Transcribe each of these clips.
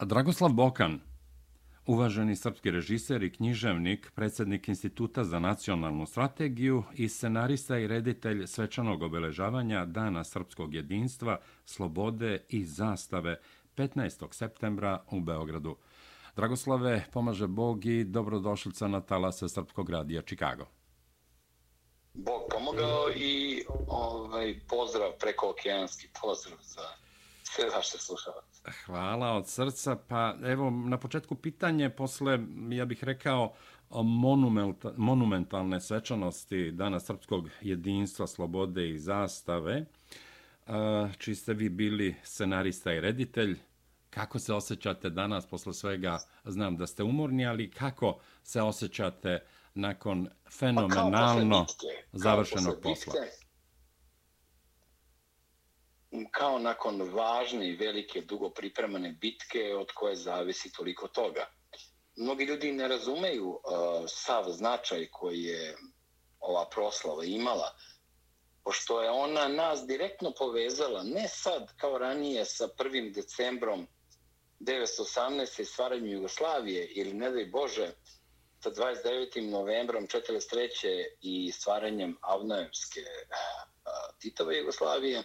Dragoslav Bokan, uvaženi srpski režiser i književnik, predsjednik Instituta za nacionalnu strategiju i scenarista i reditelj svečanog obeležavanja Dana srpskog jedinstva, slobode i zastave 15. septembra u Beogradu. Dragoslave, pomaže Bog i dobrodošlica na talase Srpskog radija Čikago. Bog pomogao i ovaj, pozdrav preko okeanski pozdrav za sve vaše slušalce. Hvala od srca. Pa evo, na početku pitanje, posle, ja bih rekao, monumentalne svečanosti Dana Srpskog jedinstva, slobode i zastave, čiji ste vi bili scenarista i reditelj, kako se osjećate danas posle svega? Znam da ste umorni, ali kako se osjećate nakon fenomenalno pa završenog posla? Kao nakon važne i velike, dugo pripremane bitke od koje zavisi toliko toga. Mnogi ljudi ne razumeju uh, sav značaj koji je ova proslava imala, pošto je ona nas direktno povezala, ne sad kao ranije sa 1. decembrom 1918. stvaranju Jugoslavije ili ne daj Bože sa 29. novembrom 1943. i stvaranjem Avnojevske uh, Titove Jugoslavije,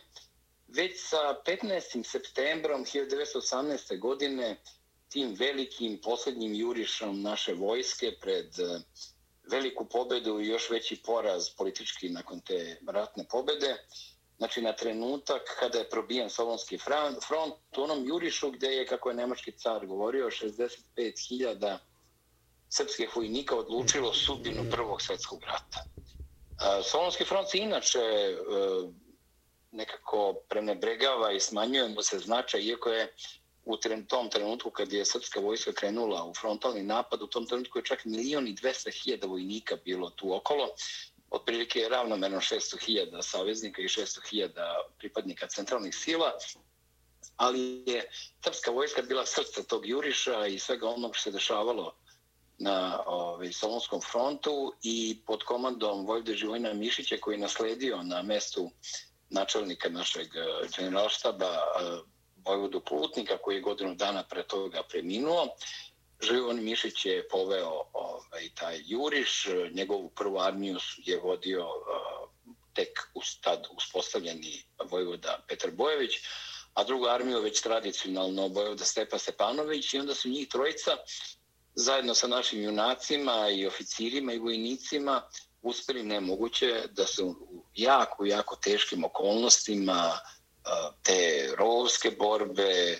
već sa 15. septembrom 1918. godine tim velikim posljednjim jurišom naše vojske pred eh, veliku pobedu i još veći poraz politički nakon te ratne pobede, znači na trenutak kada je probijen Solonski front u onom jurišu gdje je, kako je nemački car govorio, 65.000 srpskih vojnika odlučilo sudbinu Prvog svjetskog rata. Eh, Solonski front se inače eh, nekako prenebregava i smanjuje mu se značaj, iako je u tom trenutku kad je srpska vojska krenula u frontalni napad, u tom trenutku je čak milion i dvesta hiljada vojnika bilo tu okolo. Otprilike je ravnomerno 600.000 saveznika i 600.000 pripadnika centralnih sila, ali je srpska vojska bila srce tog juriša i svega onog što se dešavalo na ovaj, Solonskom frontu i pod komandom Vojvode Živojna Mišića koji je nasledio na mestu načelnika našeg e, generalštaba e, Vojvodu Plutnika koji je godinu dana pre toga preminuo. Živojn Mišić je poveo ovaj, taj juriš, e, njegovu prvu armiju je vodio tek tek ustad uspostavljeni vojvoda Petar Bojević, a drugu armiju već tradicionalno vojvoda Stepa Stepanović i onda su njih trojica zajedno sa našim junacima i oficirima i vojnicima uspeli nemoguće da se u jako, jako teškim okolnostima te rovske borbe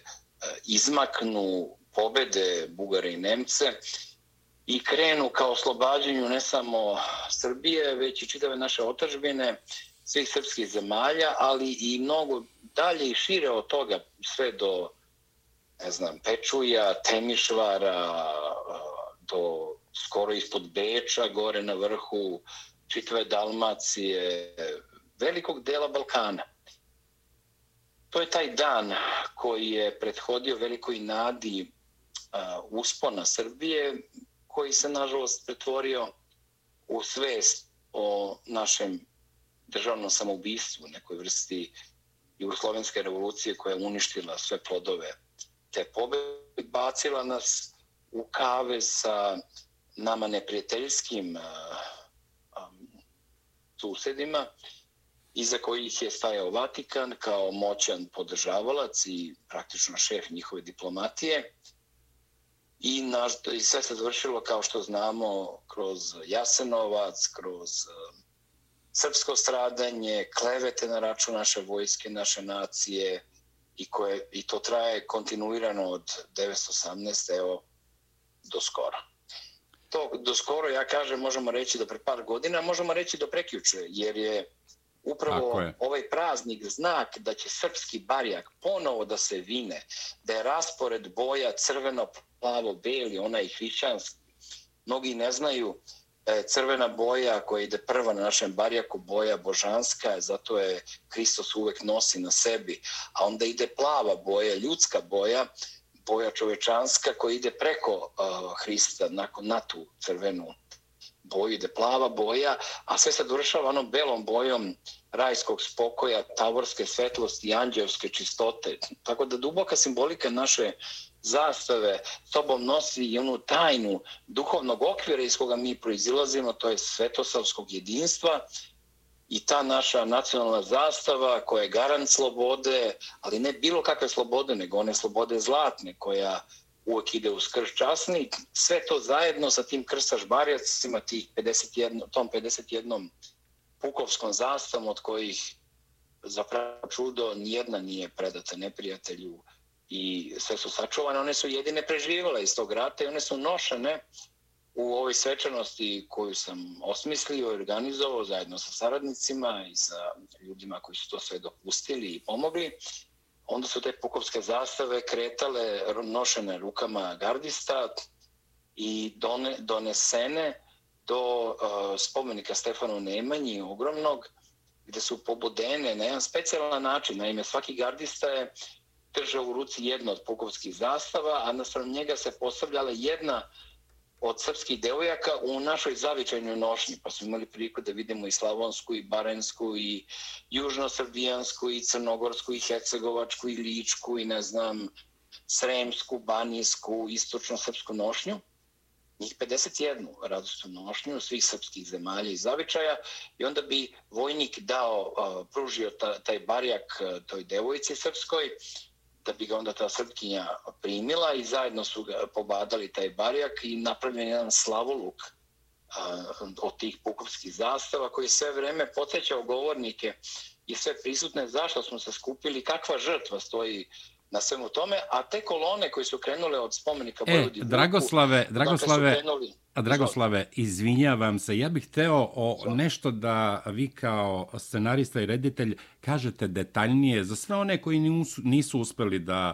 izmaknu pobede Bugare i Nemce i krenu kao oslobađanju ne samo Srbije, već i čitave naše otažbine, svih srpskih zemalja, ali i mnogo dalje i šire od toga, sve do ne znam, Pečuja, Temišvara, do skoro ispod Beča, gore na vrhu, čitave Dalmacije, velikog dela Balkana. To je taj dan koji je prethodio velikoj nadi uspona Srbije koji se nažalost pretvorio u svest o našem državnom samoubistvu, nekoj vrsti jugoslovenske revolucije koja je uništila sve plodove te pobede, bacila nas u kave sa nama neprijateljskim susedima, iza kojih je stajao Vatikan kao moćan podržavalac i praktično šef njihove diplomatije. I, naš, I sve se završilo, kao što znamo, kroz Jasenovac, kroz e, srpsko stradanje, klevete na račun naše vojske, naše nacije, i, koje, i to traje kontinuirano od 1918. evo do skoro. To do skoro, ja kažem, možemo reći do pre par godina, možemo reći do prekjuče, jer je upravo je. ovaj praznik znak da će srpski barjak ponovo da se vine, da je raspored boja crveno, plavo, beli, onaj hrišćanski. Mnogi ne znaju da je crvena boja koja ide prva na našem barjaku, boja božanska, zato je Hristos uvek nosi na sebi. A onda ide plava boja, ljudska boja, boja čovečanska koja ide preko uh, Hrista nakon, na tu crvenu boju, ide plava boja, a sve se dovršava onom belom bojom rajskog spokoja, tavorske svetlosti i anđelske čistote. Tako da duboka simbolika naše zastave sobom nosi i onu tajnu duhovnog okvira iz koga mi proizilazimo, to je svetosavskog jedinstva i ta naša nacionalna zastava koja je garant slobode, ali ne bilo kakve slobode, nego one slobode zlatne koja uvek ide uz krš časni. Sve to zajedno sa tim krstaš barjacima, tih 51, tom 51 pukovskom zastavom od kojih zapravo čudo nijedna nije predata neprijatelju i sve su sačuvane, one su jedine preživjela iz tog rata i one su nošene u ovoj svečanosti koju sam osmislio i organizovao zajedno sa saradnicima i sa ljudima koji su to sve dopustili i pomogli. Onda su te pukovske zastave kretale nošene rukama gardista i done, donesene do uh, spomenika Stefanu Nemanji, ogromnog, gde su pobodene na jedan specijalan način. Naime, svaki gardista je držao u ruci jednu od pukovskih zastava, a na njega se postavljala jedna od srpskih devojaka u našoj zavičajnoj nošnji, pa smo imali priliku da vidimo i slavonsku, i barensku, i južnosrbijansku, i crnogorsku, i hecegovačku, i ličku, i ne znam, sremsku, banijsku, istočno-srpsku nošnju. Njih 51 radostnu nošnju svih srpskih zemalja i zavičaja i onda bi vojnik dao, pružio taj barjak toj devojci srpskoj, da bi ga onda ta srpkinja primila i zajedno su ga pobadali taj barjak i napravljen jedan slavoluk od tih pukovskih zastava koji sve vreme podsjećao govornike i sve prisutne zašto smo se skupili, kakva žrtva stoji na svemu tome, a te kolone koje su krenule od spomenika e, Vojvodi Dragoslave, Dragoslave, krenuli... A Dragoslave, izvinjavam se, ja bih hteo o nešto da vi kao scenarista i reditelj kažete detaljnije za sve one koji nisu, nisu uspeli da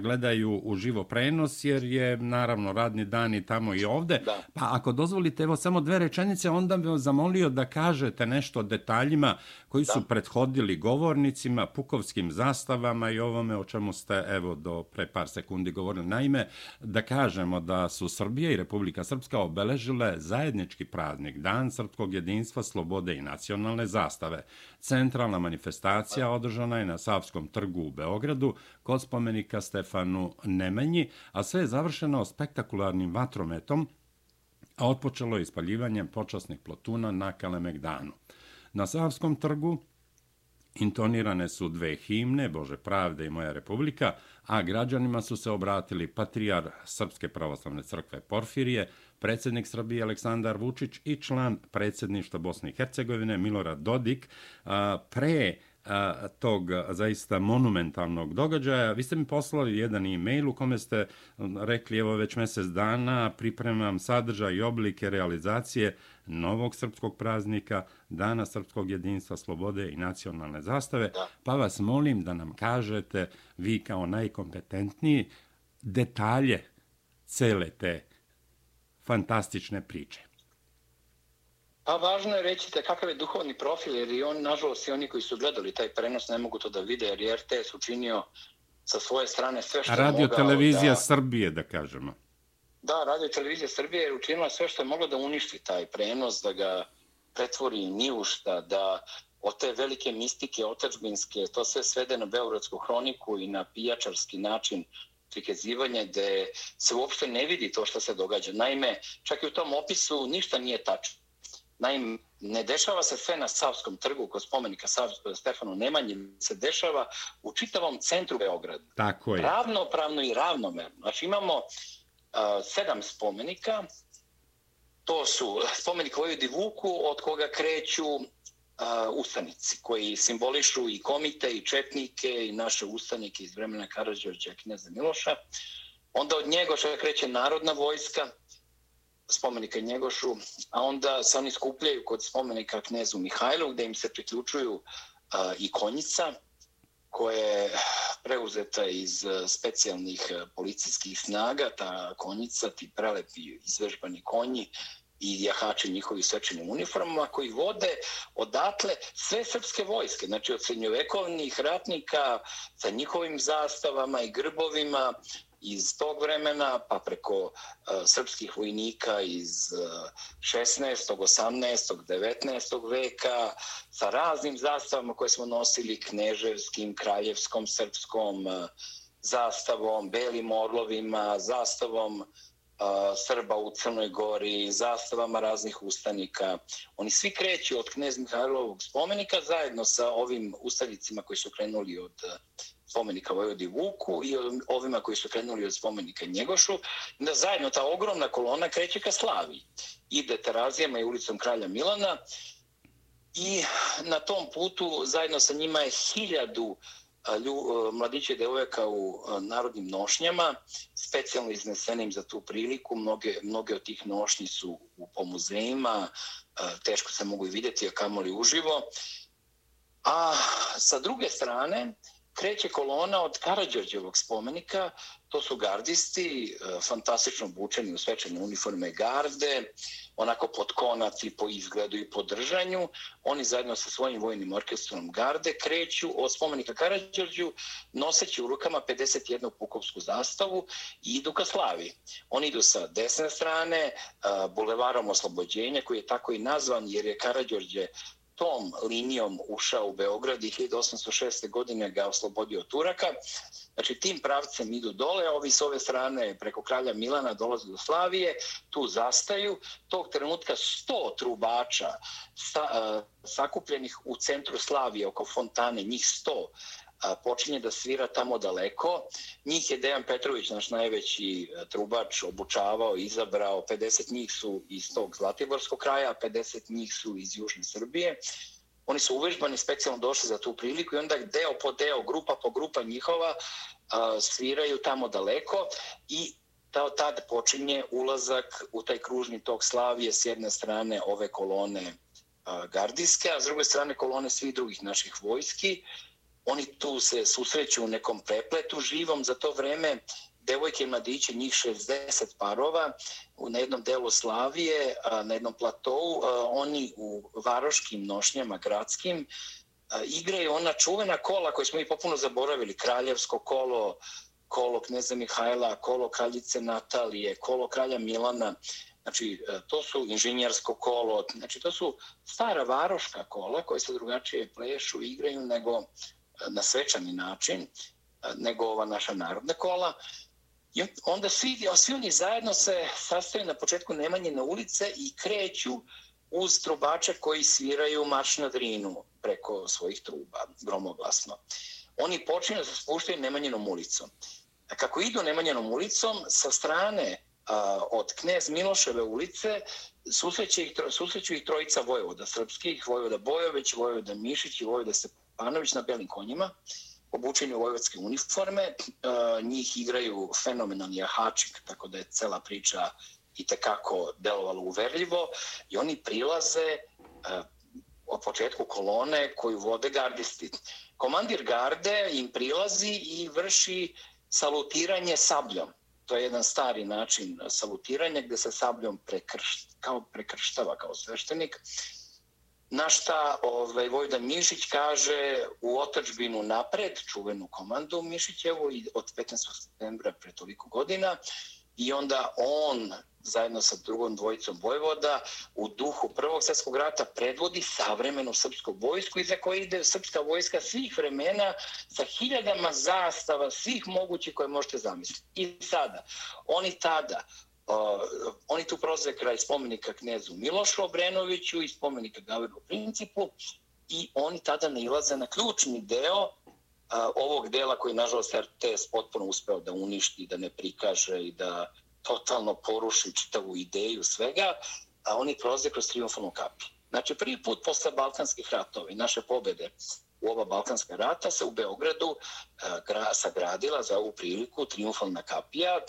gledaju u živo prenos, jer je naravno radni dan i tamo i ovde. Da. Pa ako dozvolite, evo samo dve rečenice, onda bih vas zamolio da kažete nešto o detaljima koji su da. prethodili govornicima, pukovskim zastavama i ovome o čemu ste evo do pre par sekundi govorili. Naime, da kažemo da su Srbija i Republika Srpska obeležile zajednički praznik Dan srpskog jedinstva, slobode i nacionalne zastave. Centralna manifestacija održana je na Savskom trgu u Beogradu kod spomenika Stefanu Nemanji, a sve je završeno spektakularnim vatrometom, a otpočelo je ispaljivanjem počasnih plotuna na Kalemegdanu. Na Savskom trgu intonirane su dve himne, Bože pravde i Moja republika, a građanima su se obratili patrijar Srpske pravoslavne crkve Porfirije, predsjednik Srbije Aleksandar Vučić i član predsjedništva Bosne i Hercegovine Milorad Dodik pre tog zaista monumentalnog događaja. Vi ste mi poslali jedan e-mail u kome ste rekli evo već mjesec dana pripremam sadržaj i oblike realizacije novog srpskog praznika, Dana srpskog jedinstva, slobode i nacionalne zastave, pa vas molim da nam kažete vi kao najkompetentniji detalje cele te fantastične priče. Pa važno je reći da kakav je duhovni profil, jer i on, nažalost, i oni koji su gledali taj prenos ne mogu to da vide, jer je RTS učinio sa svoje strane sve što je radio mogao. Televizija da... Srbije, da kažemo. Da, radio televizija Srbije je učinila sve što je moglo da uništi taj prenos, da ga pretvori ni u šta, da od te velike mistike otačbinske, to sve svede na Beogradsku hroniku i na pijačarski način prikazivanja gde se uopšte ne vidi to što se događa. Naime, čak i u tom opisu ništa nije tačno. Naime, ne dešava se sve na Savskom trgu kod spomenika Sav, Stefanu Nemanji, se dešava u čitavom centru Beograda. Tako je. Ravnopravno i ravnomerno. Znači imamo uh, sedam spomenika, to su spomenik Vojvodi Vuku, od koga kreću uh, ustanici koji simbolišu i komite i četnike i naše ustanike iz vremena Karadžorđa knjeza Miloša. Onda od Njegoša kreće narodna vojska, spomenika Njegošu, a onda se oni skupljaju kod spomenika knezu Mihajlu gde im se priključuju uh, i konjica koja je preuzeta iz specijalnih policijskih snaga, ta konjica, ti prelepi izvežbani konji, i jahači njihovi svečanim uniformama koji vode odatle sve srpske vojske, znači od srednjovekovnih ratnika sa njihovim zastavama i grbovima iz tog vremena, pa preko uh, srpskih vojnika iz uh, 16., 18., 19. veka, sa raznim zastavama koje smo nosili, kneževskim, kraljevskom, srpskom, uh, zastavom, belim orlovima, zastavom e, Srba u Crnoj Gori, zastavama raznih ustanika. Oni svi kreću od knjez Mihajlovog spomenika zajedno sa ovim ustanicima koji su krenuli od spomenika Vojvodi Vuku i ovima koji su krenuli od spomenika Njegošu. Da zajedno ta ogromna kolona kreće ka Slavi. Ide terazijama i ulicom Kralja Milana i na tom putu zajedno sa njima je hiljadu lju, mladiće devojaka u narodnim nošnjama, specijalno iznesenim za tu priliku. Mnoge, mnoge od tih nošnji su u, po muzejima, teško se mogu i vidjeti, a kamoli uživo. A sa druge strane, kreće kolona od Karadžorđevog spomenika, to su gardisti, e, fantastično obučeni u svečane uniforme garde, onako pod konac i po izgledu i po držanju. Oni zajedno sa svojim vojnim orkestrom garde kreću od spomenika Karadžorđu, noseći u rukama 51. pukovsku zastavu i idu ka Slavi. Oni idu sa desne strane, e, bulevarom oslobođenja, koji je tako i nazvan jer je Karadžorđe tom linijom ušao u Beograd i 1806. godine ga oslobodio Turaka. Znači tim pravcem idu dole, ovi s ove strane preko kralja Milana dolaze do Slavije, tu zastaju. Tog trenutka 100 trubača sa, uh, sakupljenih u centru Slavije oko fontane, njih 100, počinje da svira tamo daleko. Njih je Dejan Petrović, naš najveći e, trubač, obučavao, izabrao. 50 njih su iz tog Zlatiborskog kraja, 50 njih su iz Južne Srbije. Oni su uvežbani, specijalno došli za tu priliku i onda deo po deo, grupa po grupa njihova sviraju tamo daleko i tad počinje ulazak u taj kružni tok Slavije s jedne strane ove kolone gardijske, a s druge strane kolone svih drugih naših vojski oni tu se susreću u nekom prepletu živom. Za to vreme devojke i mladiće, njih 60 parova na jednom delu Slavije, na jednom platovu, oni u varoškim nošnjama gradskim igraju ona čuvena kola koje smo i popuno zaboravili, kraljevsko kolo, kolo knjeza Mihajla, kolo kraljice Natalije, kolo kralja Milana, znači e, to su inženjersko kolo, znači to su stara varoška kola koje se drugačije plešu igraju nego na svečani način nego ova naša narodna kola. I onda svi, svi oni zajedno se sastaju na početku Nemanje na ulice i kreću uz trubače koji sviraju marš na drinu preko svojih truba, gromoglasno. Oni počinju da se spuštaju Nemanjenom ulicom. A kako idu Nemanjenom ulicom, sa strane a, od knez Miloševe ulice susreću ih, susreću ih trojica vojevoda srpskih, vojevoda Bojović, vojevoda Mišić i vojevoda Stepanović Stepanović na belim konjima, obučeni u vojvodske uniforme. E, njih igraju fenomenalni jahačik, tako da je cela priča i tekako delovalo uverljivo. I oni prilaze e, od početku kolone koju vode gardisti. Komandir garde im prilazi i vrši salutiranje sabljom. To je jedan stari način salutiranja gde se sabljom prekrš, kao prekrštava kao sveštenik na šta ovaj, Vojda Mišić kaže u otačbinu napred, čuvenu komandu Mišićevu od 15. septembra pre toliko godina i onda on zajedno sa drugom dvojicom Vojvoda u duhu Prvog svjetskog rata predvodi savremenu srpsku vojsku iza koje ide srpska vojska svih vremena sa hiljadama zastava, svih mogućih koje možete zamisliti. I sada, oni tada Uh, oni tu prolaze kraj spomenika knezu Milošu Obrenoviću i spomenika Gavrilu Principu i oni tada nailaze na ključni deo uh, ovog dela koji nažalost RTS potpuno uspeo da uništi, da ne prikaže i da totalno poruši čitavu ideju svega, a oni prolaze kroz triumfalnu kapiju. Znači, prvi put posle Balkanskih ratova i naše pobede u oba Balkanska rata se u Beogradu uh, gra, sagradila za ovu priliku triumfalna kapija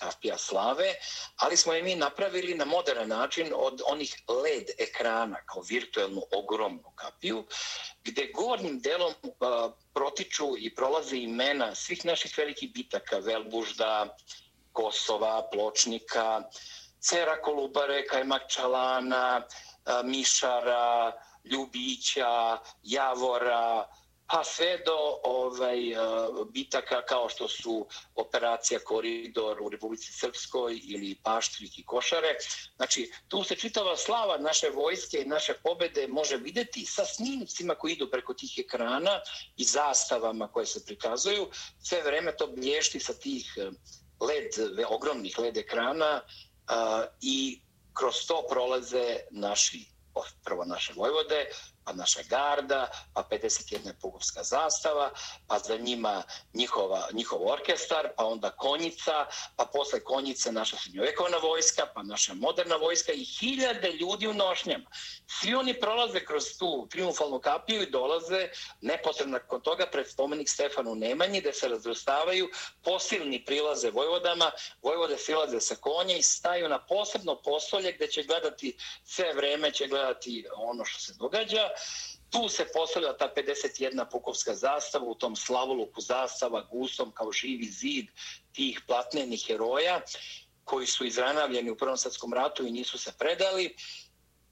kapija slave, ali smo je mi napravili na modern način od onih LED ekrana, kao virtualnu ogromnu kapiju, gde gornjim delom uh, protiču i prolaze imena svih naših velikih bitaka, Velbužda, Kosova, Pločnika, Cera Kolubare, Kajmak Čalana, uh, Mišara, Ljubića, Javora, pa sve do ovaj, e, bitaka kao što su operacija Koridor u Republici Srpskoj ili Paštrik i Košare. Znači, tu se čitava slava naše vojske i naše pobede može videti sa snimcima koji idu preko tih ekrana i zastavama koje se prikazuju. Sve vreme to blješti sa tih e, led, ogromnih led ekrana e, i kroz to prolaze naši prvo naše vojvode, pa naša garda, pa 51. pugovska zastava, pa za njima njihova, njihov orkestar, pa onda konjica, pa posle konjice naša srednjovekovna vojska, pa naša moderna vojska i hiljade ljudi u nošnjama. Svi oni prolaze kroz tu triumfalnu kapiju i dolaze neposredno kod toga pred spomenik Stefanu Nemanji, gde se razvrstavaju posilni prilaze vojvodama, vojvode silaze sa konja i staju na posebno postolje gde će gledati sve vreme, će gledati ono što se događa Tu se postavlja ta 51. pukovska zastava u tom slavoluku zastava gusom kao živi zid tih platnenih heroja koji su izranavljeni u Prvom svjetskom ratu i nisu se predali.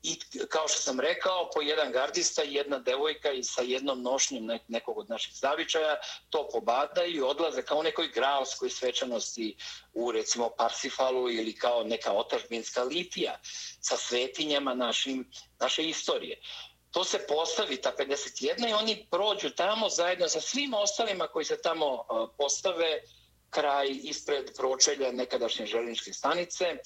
I kao što sam rekao, po jedan gardista i jedna devojka i sa jednom nošnjem nekog od naših zavičaja to pobadaju i odlaze kao nekoj gralskoj svečanosti u recimo Parsifalu ili kao neka otažbinska litija sa svetinjama našim, naše istorije to se postavi ta 51 i oni prođu tamo zajedno sa svim ostalima koji se tamo e, postave kraj ispred pročelja nekadašnje železničke stanice.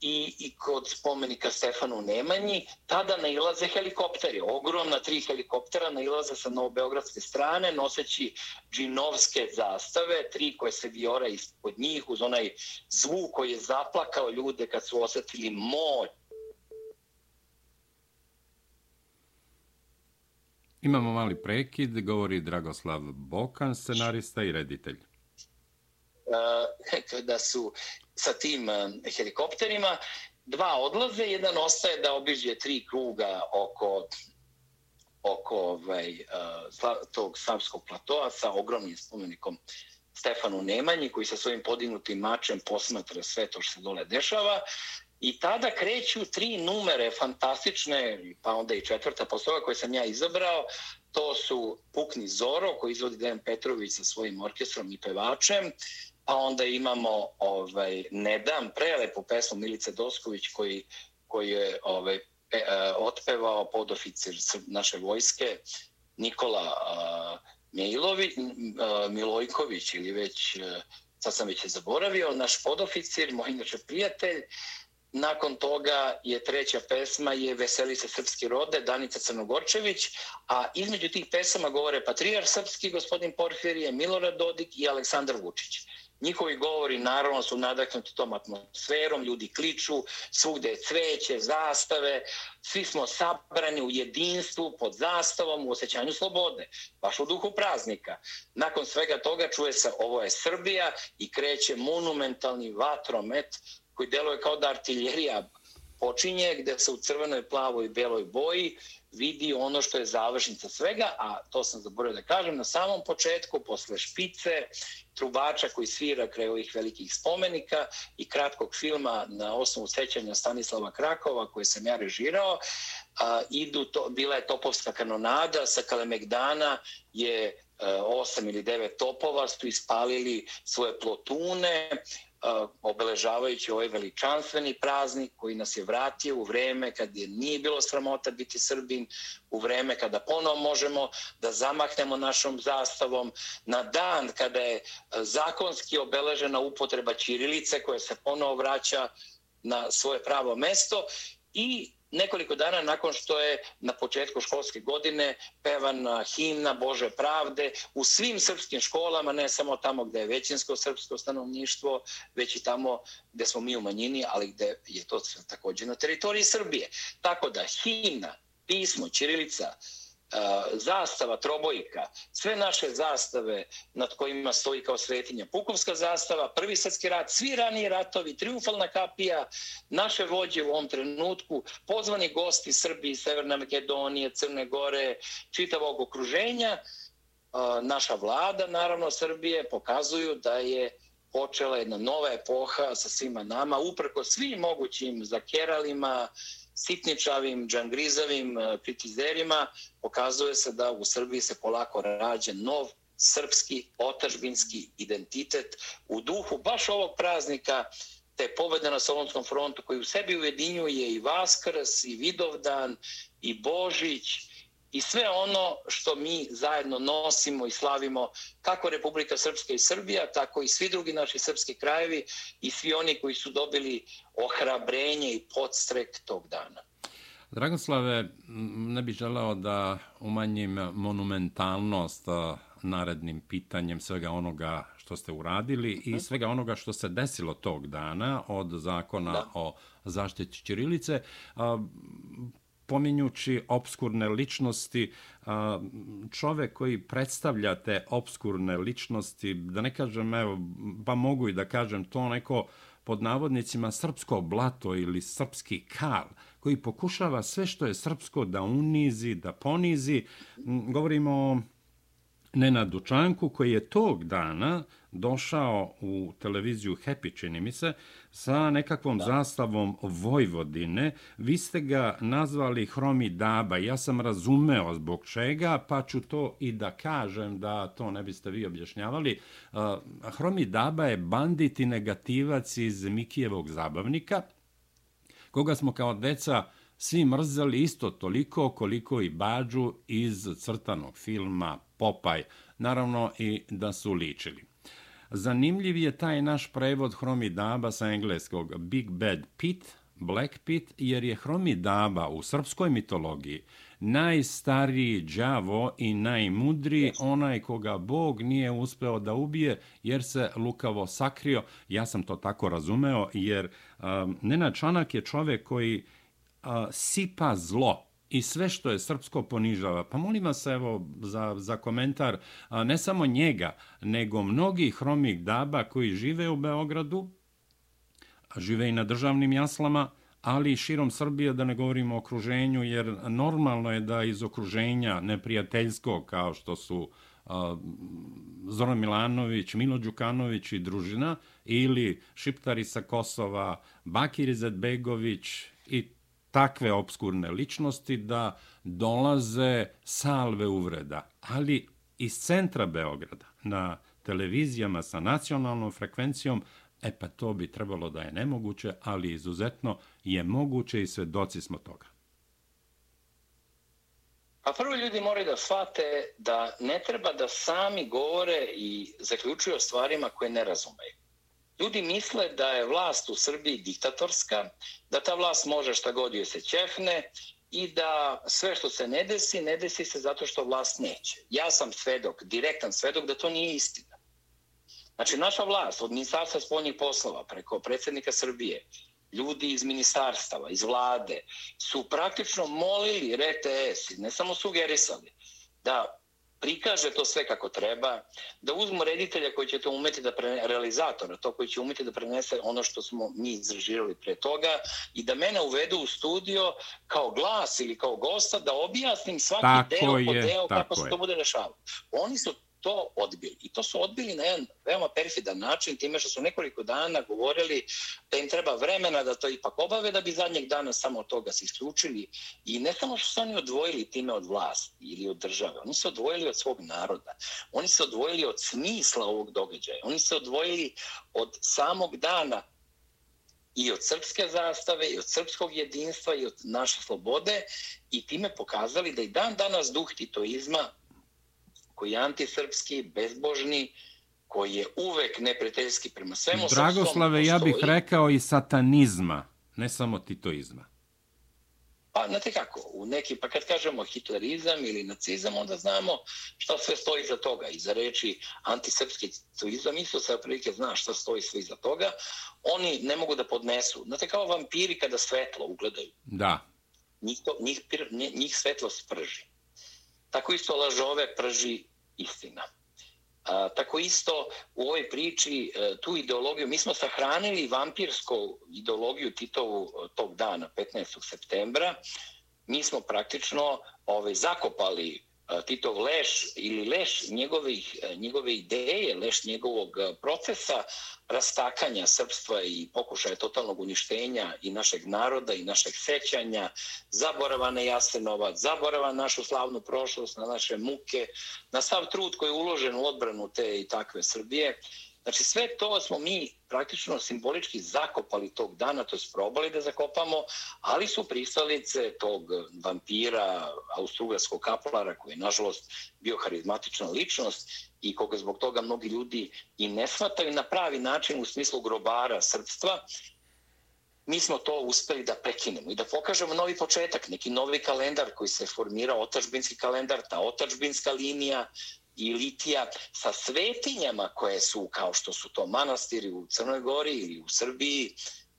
I, i kod spomenika Stefanu Nemanji, tada nailaze helikopteri, ogromna tri helikoptera nailaze sa novobeogradske strane, noseći džinovske zastave, tri koje se viora ispod njih, uz onaj zvuk koji je zaplakao ljude kad su osetili moć Imamo mali prekid, govori Dragoslav Bokan, scenarista i reditelj. Eh, kada su sa tim eh, helikopterima, dva odlaze, jedan ostaje da obiđe tri kruga oko oko ovaj, eh, tog Savskog platoa sa ogromnim spomenikom Stefanu Nemanji, koji sa svojim podignutim mačem posmatra sve to što se dole dešava. I tada kreću tri numere fantastične, pa onda i četvrta postoga koje sam ja izabrao. To su Pukni Zoro koji izvodi Dejan Petrović sa svojim orkestrom i pevačem. Pa onda imamo ovaj, Nedam, prelepu pesmu Milice Dosković koji, koji je ovaj, pe, uh, otpevao podoficir naše vojske Nikola uh, Mijlovi, uh, Milojković ili već, uh, sad sam već je zaboravio, naš podoficir, moj inače prijatelj. Nakon toga je treća pesma je Veseli se srpski rode, Danica Crnogorčević, a između tih pesama govore Patrijar srpski, gospodin Porfirije, Milorad Dodik i Aleksandar Vučić. Njihovi govori naravno su nadaknuti tom atmosferom, ljudi kliču, svugde je cveće, zastave, svi smo sabrani u jedinstvu pod zastavom u osjećanju slobode, baš u duhu praznika. Nakon svega toga čuje se ovo je Srbija i kreće monumentalni vatromet koji deluje kao da artiljerija počinje, gde se u crvenoj, plavoj i beloj boji vidi ono što je završnica svega, a to sam zaboravio da kažem, na samom početku, posle špice, trubača koji svira kraj ovih velikih spomenika i kratkog filma na osnovu sećanja Stanislava Krakova koje sam ja režirao, a, idu to, bila je topovska kanonada, sa Kalemegdana je e, osam ili devet topova su ispalili svoje plotune obeležavajući ovaj veličanstveni praznik koji nas je vratio u vreme kad je nije bilo sramota biti Srbin, u vreme kada ponovo možemo da zamahnemo našom zastavom, na dan kada je zakonski obeležena upotreba Ćirilice koja se ponovo vraća na svoje pravo mesto i nekoliko dana nakon što je na početku školske godine pevana himna Bože pravde u svim srpskim školama, ne samo tamo gde je većinsko srpsko stanovništvo, već i tamo gde smo mi u manjini, ali gde je to također na teritoriji Srbije. Tako da himna, pismo, Ćirilica, zastava Trobojka, sve naše zastave nad kojima stoji kao svetinja Pukovska zastava, Prvi svjetski rat, svi raniji ratovi, Triumfalna kapija, naše vođe u ovom trenutku, pozvani gosti Srbije, Severne Makedonije, Crne Gore, čitavog okruženja, naša vlada, naravno Srbije, pokazuju da je počela jedna nova epoha sa svima nama, uprko svim mogućim zakeralima, sitničavim, džangrizavim eh, kritizerima, pokazuje se da u Srbiji se polako rađa nov srpski, otažbinski identitet u duhu baš ovog praznika te pobede na Solonskom frontu koji u sebi ujedinjuje i Vaskrs, i Vidovdan, i Božić, i sve ono što mi zajedno nosimo i slavimo kako Republika Srpska i Srbija, tako i svi drugi naši srpski krajevi i svi oni koji su dobili ohrabrenje i podstrek tog dana. Dragoslave, ne bih želeo da umanjim monumentalnost narednim pitanjem svega onoga što ste uradili i mhm. svega onoga što se desilo tog dana od zakona da. o zaštiti Ćirilice pominjući obskurne ličnosti, čovek koji predstavlja te obskurne ličnosti, da ne kažem, evo, pa mogu i da kažem to neko pod navodnicima srpsko blato ili srpski kal, koji pokušava sve što je srpsko da unizi, da ponizi. Govorimo o Nenad Dučanku koji je tog dana došao u televiziju Happy, čini mi se, sa nekakvom da. zastavom Vojvodine. Vi ste ga nazvali Hromi Daba. Ja sam razumeo zbog čega, pa ću to i da kažem da to ne biste vi objašnjavali. Hromi Daba je bandit i negativac iz Mikijevog zabavnika, koga smo kao deca svi mrzeli isto toliko koliko i Bađu iz crtanog filma Popaj, naravno i da su ličili. Zanimljiv je taj naš prevod Hromidaba sa engleskog Big Bad Pit, Black Pit, jer je Hromidaba u srpskoj mitologiji najstariji đavo i najmudriji, onaj koga Bog nije uspeo da ubije jer se lukavo sakrio. Ja sam to tako razumeo jer um, Nenad Čanak je čovek koji uh, sipa zlo i sve što je srpsko ponižava. Pa molim vas evo za, za komentar a, ne samo njega, nego mnogi romih daba koji žive u Beogradu, žive i na državnim jaslama, ali i širom Srbije, da ne govorimo o okruženju, jer normalno je da iz okruženja neprijateljskog, kao što su Zoran Milanović, Milo Đukanović i družina, ili Šiptari sa Kosova, Bakir Izetbegović i takve obskurne ličnosti da dolaze salve uvreda, ali iz centra Beograda na televizijama sa nacionalnom frekvencijom, e pa to bi trebalo da je nemoguće, ali izuzetno je moguće i svedoci smo toga. A prvo ljudi moraju da shvate da ne treba da sami govore i zaključuju o stvarima koje ne razumeju. Ljudi misle da je vlast u Srbiji diktatorska, da ta vlast može šta god joj se ćefne i da sve što se ne desi, ne desi se zato što vlast neće. Ja sam svedok, direktan svedok da to nije istina. Znači, naša vlast od Ministarstva spoljnih poslova preko predsjednika Srbije, ljudi iz ministarstava, iz vlade, su praktično molili RTS, ne samo sugerisali, da prikaže to sve kako treba, da uzmu reditelja koji će to umeti da pre, realizatora, to koji će umeti da prenese ono što smo mi izražirali pre toga i da mene uvedu u studio kao glas ili kao gosta da objasnim svaki tako deo je, po deo kako je. se to bude rešavalo. Oni su to odbili. I to su odbili na jedan veoma perfidan način, time što su nekoliko dana govorili da im treba vremena da to ipak obave, da bi zadnjeg dana samo od toga se isključili. I ne samo što su oni odvojili time od vlasti ili od države, oni se odvojili od svog naroda. Oni se odvojili od smisla ovog događaja. Oni se odvojili od samog dana i od srpske zastave, i od srpskog jedinstva, i od naše slobode, i time pokazali da i dan danas duh titoizma koji je antisrpski, bezbožni, koji je uvek neprijateljski prema svemu Dragoslave, ja bih rekao i satanizma, ne samo titoizma. Pa, znate kako, u neki, pa kad kažemo hitlerizam ili nacizam, onda znamo šta sve stoji za toga. Iza reči antisrpski titoizam, isto se prilike zna šta stoji sve iza toga. Oni ne mogu da podnesu. Znate, kao vampiri kada svetlo ugledaju. Da. Njih, to, njih, njih svetlo sprži. Tako isto lažove prži istina. A, tako isto u ovoj priči e, tu ideologiju, mi smo sahranili vampirsku ideologiju Titovu e, tog dana, 15. septembra, mi smo praktično ovaj, zakopali Titov leš ili leš njegovih, njegove ideje, leš njegovog procesa rastakanja srpstva i pokušaja totalnog uništenja i našeg naroda i našeg sećanja, zaborava na Jasenovac, zaborava našu slavnu prošlost, na naše muke, na sav trud koji je uložen u odbranu te i takve Srbije. Znači sve to smo mi praktično simbolički zakopali tog dana, to je probali da zakopamo, ali su pristalice tog vampira, austrugarskog kaplara, koji je nažalost bio harizmatična ličnost i koga zbog toga mnogi ljudi i ne shvataju na pravi način u smislu grobara srpstva, mi smo to uspeli da prekinemo i da pokažemo novi početak, neki novi kalendar koji se formira, otačbinski kalendar, ta otačbinska linija, i litija sa svetinjama koje su kao što su to manastiri u Crnoj Gori ili u Srbiji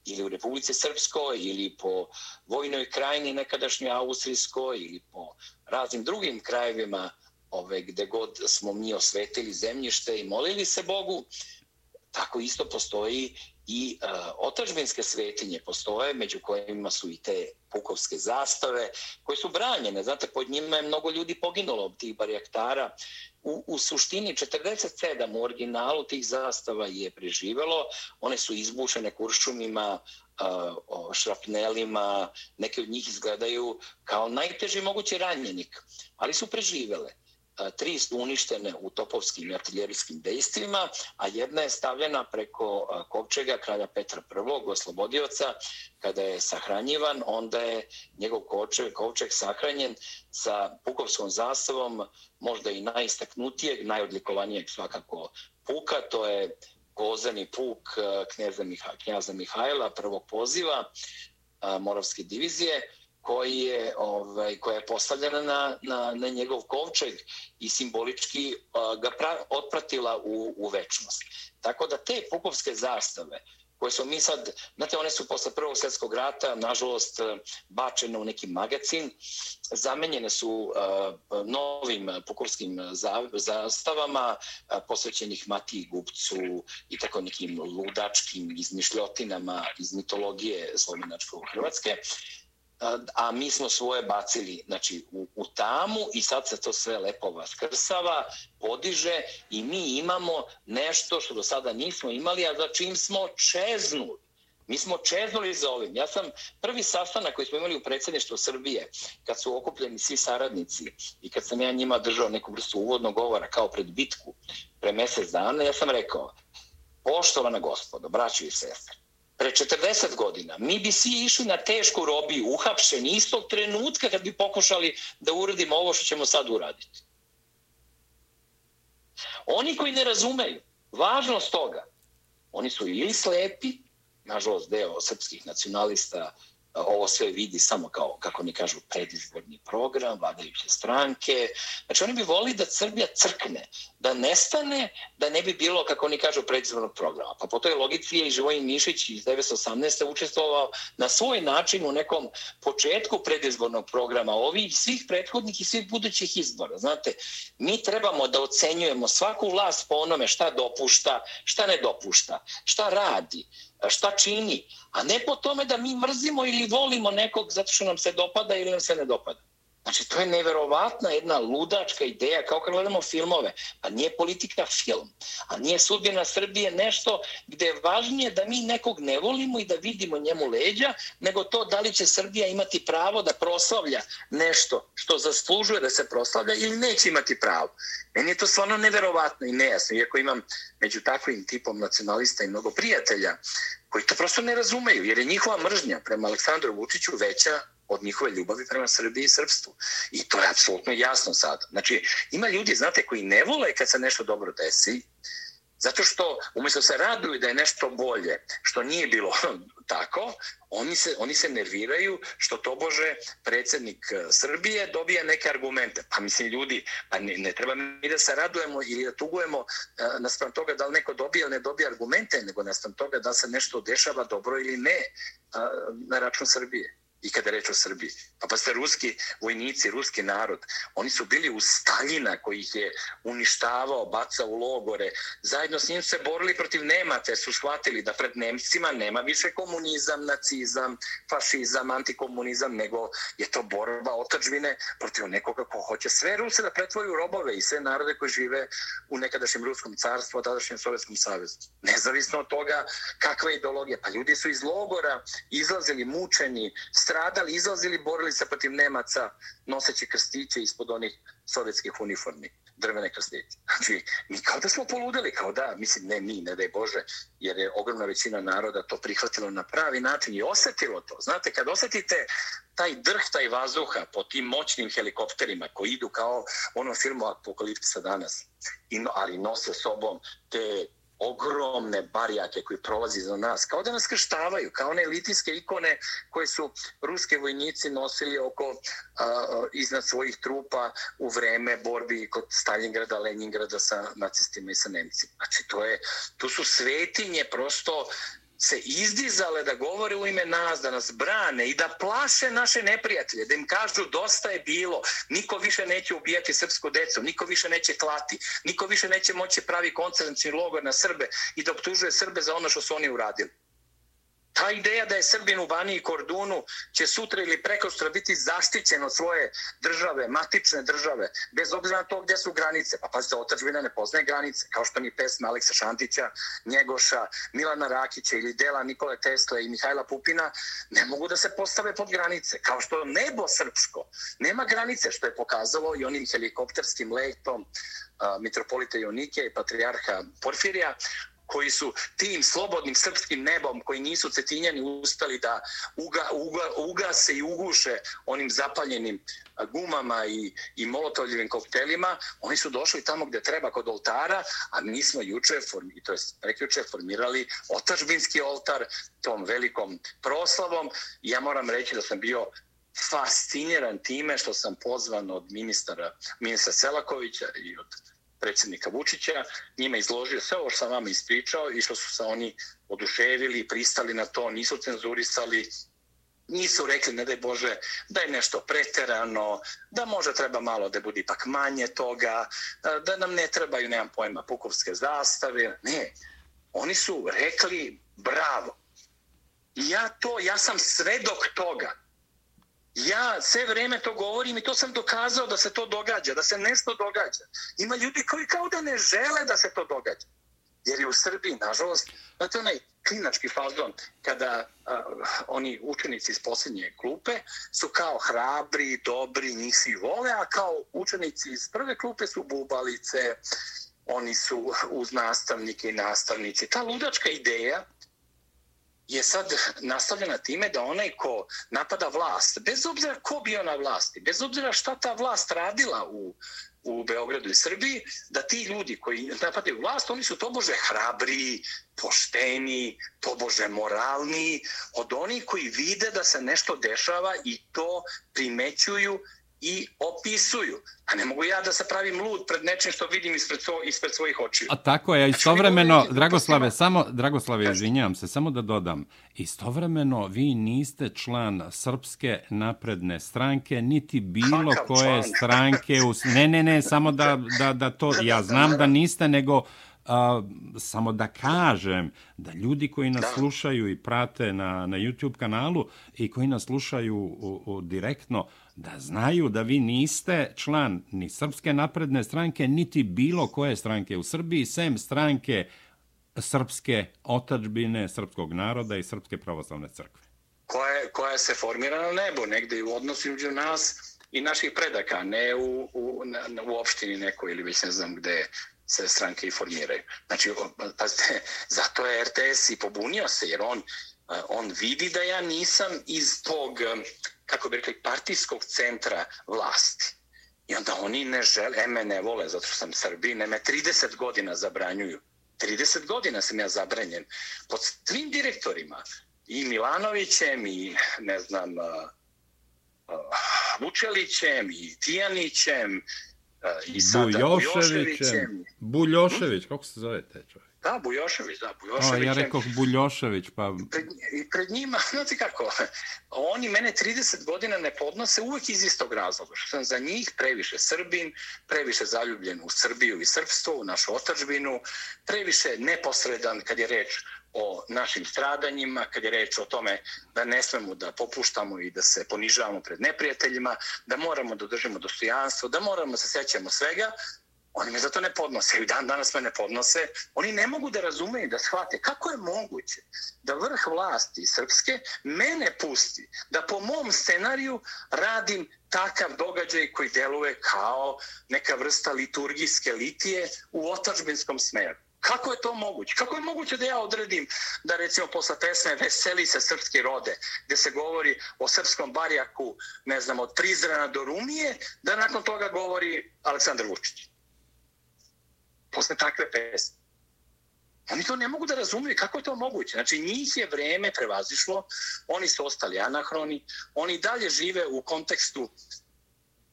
ili u Republici Srpskoj ili po vojnoj krajini nekadašnjoj Austrijskoj ili po raznim drugim krajevima ove, gde god smo mi osvetili zemljište i molili se Bogu, tako isto postoji i e, otačbinske svetinje postoje, među kojima su i te pukovske zastave, koje su branjene. Znate, pod njima je mnogo ljudi poginulo od tih barijaktara u, u suštini 47 u originalu tih zastava je preživelo. One su izbušene kuršumima, šrapnelima, neke od njih izgledaju kao najteži mogući ranjenik, ali su preživele E, tri su uništene u topovskim i artiljerijskim dejstvima, a jedna je stavljena preko e, kovčega kralja Petra I, oslobodioca, kada je sahranjivan, onda je njegov kovčeg, kovčeg sahranjen sa pukovskom zastavom, možda i najistaknutijeg, najodlikovanijeg svakako puka, to je gozani puk e, knjeza, Miha, Mihajla, prvog poziva Moravske divizije, koji je, ovaj, koja je postavljena na, na, na njegov kovčeg i simbolički uh, ga pra, otpratila u, u večnost. Tako da te pukovske zastave, koje su mi sad, znate, one su posle Prvog svjetskog rata, nažalost, e, bačene u neki magazin, zamenjene su uh, novim pukovskim zastavama, uh, posvećenih Matiji Gupcu i tako nekim ludačkim izmišljotinama iz mitologije slovenačkog Hrvatske a mi smo svoje bacili znači, u, u tamu i sad se to sve lepo vaskrsava, podiže i mi imamo nešto što do sada nismo imali, a za čim smo čeznuli. Mi smo čeznuli za ovim. Ja sam prvi sastanak koji smo imali u predsjedništvu Srbije, kad su okupljeni svi saradnici i kad sam ja njima držao neku vrstu uvodnog govora kao pred bitku pre mjesec dana, ja sam rekao, poštovana gospodo, braći i sestre, pre 40 godina, mi bi svi išli na tešku robiju, uhapšeni istog trenutka kad bi pokušali da uradimo ovo što ćemo sad uraditi. Oni koji ne razumeju važnost toga, oni su ili slepi, nažalost deo srpskih nacionalista ovo sve vidi samo kao, kako mi kažu, predizborni program, vladajuće stranke. Znači, oni bi voli da Srbija crkne, da nestane, da ne bi bilo, kako oni kažu, predizbornog programa. Pa po toj logici je i Živojin Mišić iz 1918. učestvovao na svoj način u nekom početku predizbornog programa ovih svih prethodnih i svih budućih izbora. Znate, mi trebamo da ocenjujemo svaku vlast po onome šta dopušta, šta ne dopušta, šta radi, E, šta čini, a ne po tome da mi mrzimo ili volimo nekog zato što nam se dopada ili nam se ne dopada. Znači, to je neverovatna jedna ludačka ideja, kao kad gledamo filmove. Pa nije politika film, a nije sudbina Srbije nešto gde je važnije da mi nekog ne volimo i da vidimo njemu leđa, nego to da li će Srbija imati pravo da proslavlja nešto što zaslužuje da se proslavlja ili neće imati pravo. Meni je to stvarno neverovatno i nejasno, iako imam među takvim tipom nacionalista i mnogo prijatelja koji to prosto ne razumeju, jer je njihova mržnja prema Aleksandru Vučiću veća od njihove ljubavi prema Srbiji i Srpstvu. I to je apsolutno jasno sad. Znači, ima ljudi, znate, koji ne vole kad se nešto dobro desi, zato što umjesto se raduju da je nešto bolje, što nije bilo tako, oni se, oni se nerviraju što to bože predsjednik e, Srbije dobije neke argumente. Pa mislim ljudi, pa ne, ne treba mi da se radujemo ili da tugujemo uh, naspram toga da li neko dobije ili ne dobije argumente, nego naspram toga da se nešto dešava dobro ili ne uh, na račun Srbije i kada reč o Srbiji. Pa pa ste ruski vojnici, ruski narod, oni su bili u Staljina koji ih je uništavao, bacao u logore. Zajedno s njim se borili protiv Nemaca, su shvatili da pred Nemcima nema više komunizam, nacizam, fašizam, antikomunizam, nego je to borba otačbine protiv nekoga ko hoće sve Ruse da pretvoju robove i sve narode koji žive u nekadašnjem Ruskom carstvu, tadašnjem Sovjetskom savezu. Nezavisno od toga kakva je ideologija. Pa ljudi su iz logora izlazili mučeni, stradali, izlazili, borili se protiv Nemaca, noseći krstiće ispod onih sovjetskih uniformi, drvene krstiće. Znači, mi kao da smo poludeli, kao da, mislim, ne mi, ne daj Bože, jer je ogromna većina naroda to prihvatilo na pravi način i osetilo to. Znate, kad osetite taj drh, taj vazduha po tim moćnim helikopterima koji idu kao ono filmu Apokalipsa danas, ali nose sobom te ogromne barijake koji prolazi za nas, kao da nas krštavaju, kao one litijske ikone koje su ruske vojnici nosili oko a, iznad svojih trupa u vreme borbi kod Stalingrada, Leningrada sa nacistima i sa Nemcima. Znači, to, je, to su svetinje prosto se izdizale da govore u ime nas, da nas brane i da plaše naše neprijatelje, da im kažu dosta je bilo, niko više neće ubijati srpsku decu, niko više neće klati, niko više neće moći pravi koncentracijni logor na Srbe i da optužuje Srbe za ono što su oni uradili. Ta ideja da je Srbin u Baniji i Kordunu će sutra ili prekostra biti zaštićen od svoje države, matične države, bez obzira na to gdje su granice. Pa pazite, otačbina ne poznaje granice, kao što mi pesme Aleksa Šantića, Njegoša, Milana Rakića ili dela Nikole Tesla i Mihajla Pupina ne mogu da se postave pod granice. Kao što nebo srpsko nema granice, što je pokazalo i onim helikopterskim letom uh, mitropolita Jonike i patrijarha Porfirija, koji su tim slobodnim srpskim nebom koji nisu cetinjani uspeli da uga, uga, ugase i uguše onim zapaljenim gumama i, i molotovljivim koktelima, oni su došli tamo gdje treba kod oltara, a mi smo juče, formi, to je prekjuče, formirali otačbinski oltar tom velikom proslavom. Ja moram reći da sam bio fasciniran time što sam pozvan od ministara, ministra Selakovića i od predsjednika Vučića, njima izložio sve ovo što sam vama ispričao i što su se oni oduševili, pristali na to, nisu cenzurisali, nisu rekli, ne daj Bože, da je nešto preterano, da možda treba malo da bude ipak manje toga, da nam ne trebaju, nemam pojma, pukovske zastave. Ne, oni su rekli bravo. I ja to, ja sam svedok toga ja sve vreme to govorim i to sam dokazao da se to događa, da se nešto događa. Ima ljudi koji kao da ne žele da se to događa. Jer je u Srbiji, nažalost, znate onaj klinački fazon, kada a, oni učenici iz posljednje klupe su kao hrabri, dobri, njih svi vole, a kao učenici iz prve klupe su bubalice, oni su uz nastavnike i nastavnici. Ta ludačka ideja je sad nastavljena time da onaj ko napada vlast, bez obzira ko bio na vlasti, bez obzira šta ta vlast radila u, u Beogradu i Srbiji, da ti ljudi koji napadaju vlast, oni su tobože hrabri, pošteni, tobože moralni, od onih koji vide da se nešto dešava i to primećuju i opisuju. A ne mogu ja da se pravim lud pred nečim što vidim ispred, svo, ispred svojih očiju. A tako je, istovremeno, znači, Dragoslave, samo, Dragoslave, izvinjam se, samo da dodam, istovremeno vi niste član Srpske napredne stranke, niti bilo Kakav koje član? stranke, u, ne, ne, ne, samo da, da, da to, ja znam da niste, nego a, samo da kažem da ljudi koji nas da. slušaju i prate na, na YouTube kanalu i koji nas slušaju u, u, direktno, da znaju da vi niste član ni Srpske napredne stranke, niti bilo koje stranke u Srbiji, sem stranke Srpske otačbine, Srpskog naroda i Srpske pravoslavne crkve. Koja, koja se formira na nebu, negde u odnosu među nas i naših predaka, ne u, u, na, u opštini nekoj ili već ne znam gde se stranke i formiraju. Znači, pazite, zato je RTS i pobunio se, jer on, eh, on vidi da ja nisam iz tog eh, kako bi rekli, partijskog centra vlasti. I onda oni ne žele, eme ne vole, zato što sam Srbi, ne me 30 godina zabranjuju. 30 godina sam ja zabranjen pod svim direktorima, i Milanovićem, i ne znam, uh, uh, Vučelićem, i Tijanićem, i sada Buljoševićem. Buljošević, kako se zove te čovjek? Da, Bujošević, da, Bujošević. O, ja rekao Buljošević, pa... Pred, I pred njima, znate kako, oni mene 30 godina ne podnose uvijek iz istog razloga. Što sam za njih previše Srbin, previše zaljubljen u Srbiju i Srpstvo, u našu otačbinu, previše neposredan kad je reč o našim stradanjima, kad je reč o tome da ne smemo da popuštamo i da se ponižavamo pred neprijateljima, da moramo da držimo dostojanstvo, da moramo da se sećamo svega, Oni me zato ne podnose. I dan danas me ne podnose. Oni ne mogu da razumeju, da shvate kako je moguće da vrh vlasti srpske mene pusti da po mom scenariju radim takav događaj koji deluje kao neka vrsta liturgijske litije u otačbinskom smeru. Kako je to moguće? Kako je moguće da ja odredim da recimo posle pesme Veseli se srpske rode, gde se govori o srpskom barjaku, ne znam, od Prizrana do Rumije, da nakon toga govori Aleksandar Vučić? Posle takve pesme. Oni to ne mogu da razumiju kako je to moguće. Znači, njih je vreme prevazišlo, oni su ostali anahroni, oni dalje žive u kontekstu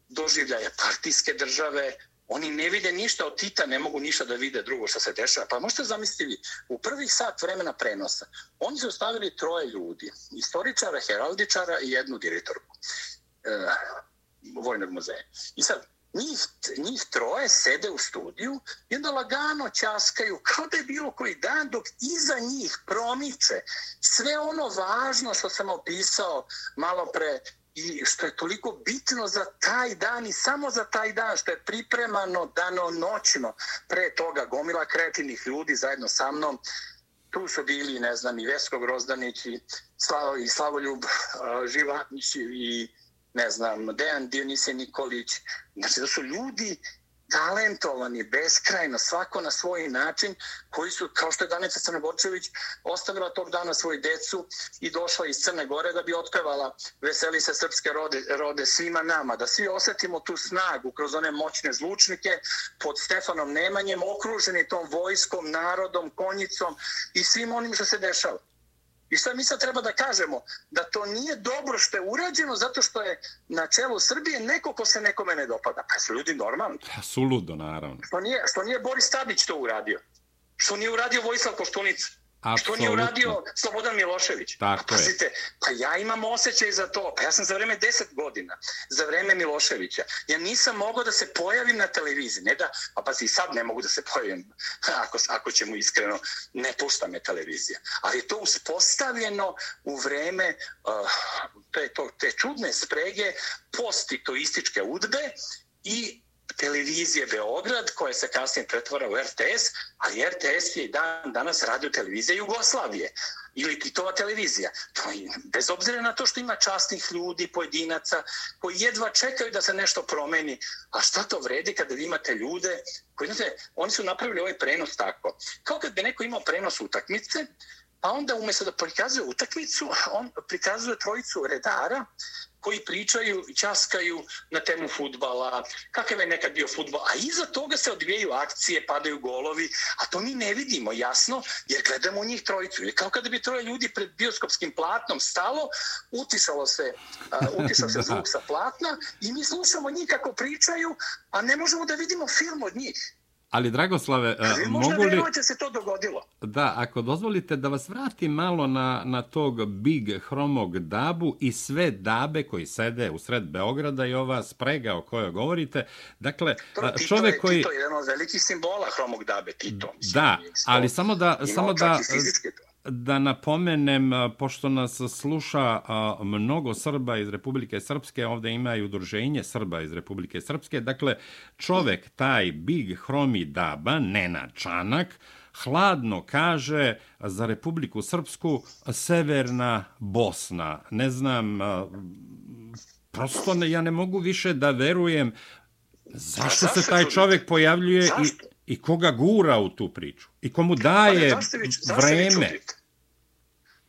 doživljaja partijske države, oni ne vide ništa od Tita, ne mogu ništa da vide drugo što se dešava. Pa možete zamisliti, u prvih sat vremena prenosa, oni su ostavili troje ljudi, istoričara, heraldičara i jednu direktorku e, Vojnog muzeja. I sad, njih, njih troje sede u studiju i onda lagano časkaju kao da je bilo koji dan dok iza njih promiče sve ono važno što sam opisao malo pre i što je toliko bitno za taj dan i samo za taj dan što je pripremano dano noćno pre toga. Gomila kretinih ljudi zajedno sa mnom. Tu su bili ne znam i Vesko Grozdanić i, Slavo, i Slavoljub uh, Živatnić i ne znam, Dejan Dionise Nikolić, znači da su ljudi talentovani, beskrajno, svako na svoj način, koji su, kao što je Danica Crnogorčević, ostavila tog dana svoju decu i došla iz Crne Gore da bi otpevala Veseli se srpske rode, rode svima nama, da svi osetimo tu snagu kroz one moćne zvučnike pod Stefanom Nemanjem, okruženi tom vojskom, narodom, konjicom i svim onim što se dešava. I šta mi sad treba da kažemo? Da to nije dobro što je urađeno zato što je na čelu Srbije neko ko se nekome ne dopada. Pa su ljudi normalni. Pa suludo, naravno. Što nije, što nije Boris Tadić to uradio? Što nije uradio Vojislav Koštunica? Što nije uradio Slobodan Milošević? Tako pa, pazite, pa ja imam osjećaj za to. Pa ja sam za vreme 10 godina, za vreme Miloševića, ja nisam mogao da se pojavim na televiziji. Ne da, pa pazi, sad ne mogu da se pojavim, ako, ako ćemo iskreno, ne pušta me televizija. Ali je to uspostavljeno u vreme uh, te, to, te čudne sprege post-titoističke udbe i televizije Beograd, koja se kasnije pretvora u RTS, ali RTS je dan danas radio televizija Jugoslavije ili Titova televizija. To je, bez obzira na to što ima častnih ljudi, pojedinaca, koji jedva čekaju da se nešto promeni. A šta to vredi kada vi imate ljude koji, znate, oni su napravili ovaj prenos tako. Kao kad bi neko imao prenos utakmice, pa onda umjesto da prikazuje utakmicu, on prikazuje trojicu redara koji pričaju i časkaju na temu futbala, kakav je nekad bio futbal, a iza toga se odvijaju akcije, padaju golovi, a to mi ne vidimo jasno, jer gledamo u njih trojicu. Ili kao kada bi troje ljudi pred bioskopskim platnom stalo, utisalo se, uh, utisao se zvuk sa platna i mi slušamo njih kako pričaju, a ne možemo da vidimo film od njih. Ali, Dragoslave, uh, mogu li... Možda se to dogodilo. Da, ako dozvolite da vas vratim malo na, na tog big hromog dabu i sve dabe koji sede u sred Beograda i ova sprega o kojoj govorite. Dakle, to, Tito čovjek je, koji... Tito je jedan od velikih simbola hromog dabe, Tito. Mislim, da, ali samo da... Samo da da napomenem, pošto nas sluša mnogo Srba iz Republike Srpske, ovdje ima i udruženje Srba iz Republike Srpske, dakle, čovek, taj Big Hromi Daba, Nena Čanak, hladno kaže za Republiku Srpsku Severna Bosna. Ne znam, prosto ne, ja ne mogu više da verujem zašto se taj čovjek? pojavljuje i i koga gura u tu priču i komu daje pa vreme.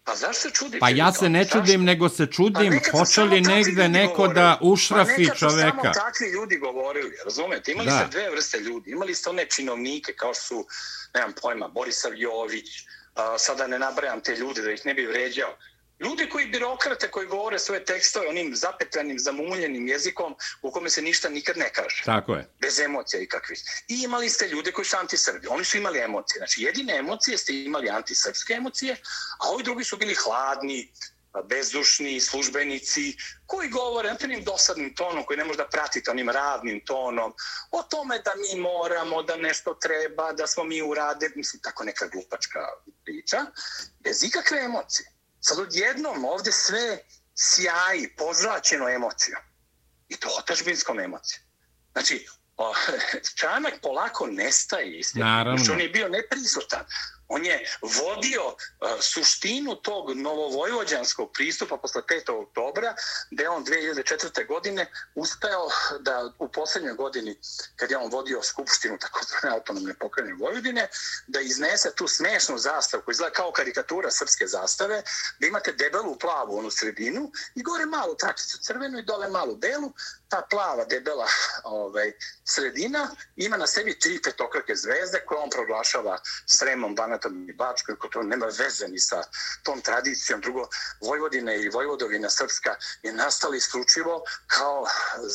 Pa zašto se čudite? Pa ja se ne čudim, zašto? nego se čudim, pa hoće li negde neko da ušrafi pa čoveka. Pa samo takvi ljudi govorili, razumete? Imali da. ste dve vrste ljudi. Imali ste one činovnike kao su, nemam pojma, Borisav Jović, uh, sada ne nabrajam te ljude da ih ne bi vređao. Ljudi koji birokrate, koji govore svoje tekstove onim zapetljanim, zamuljenim jezikom u kome se ništa nikad ne kaže. Tako je. Bez emocija i kakvih. I imali ste ljude koji su antisrbi. Oni su imali emocije. Znači, jedine emocije ste imali antisrpske emocije, a ovi drugi su bili hladni, bezdušni službenici koji govore na tenim dosadnim tonom koji ne može da pratite onim ravnim tonom o tome da mi moramo, da nešto treba, da smo mi urade, mislim, tako neka glupačka priča, bez ikakve emocije. Sad odjednom ovde sve sjaji, pozlačeno emocijom. I to otačbinskom emocijom. Znači, o, čanak polako nestaje. Naravno. Znači, on je bio neprisutan on je vodio uh, suštinu tog novovojvođanskog pristupa posle 5. oktobra, gde on 2004. godine uspeo da u poslednjoj godini, kad je on vodio skupštinu takozvane autonomne pokrajine Vojvodine, da iznese tu smešnu zastavu koja izgleda kao karikatura srpske zastave, da imate debelu plavu onu sredinu i gore malu tračicu crvenu i dole malu belu, ta plava debela ovaj, sredina ima na sebi tri petokrake zvezde koje on proglašava Sremom, Banatom i Bačkoj, koje to nema veze ni sa tom tradicijom. Drugo, Vojvodine i Vojvodovina Srpska je nastali isključivo kao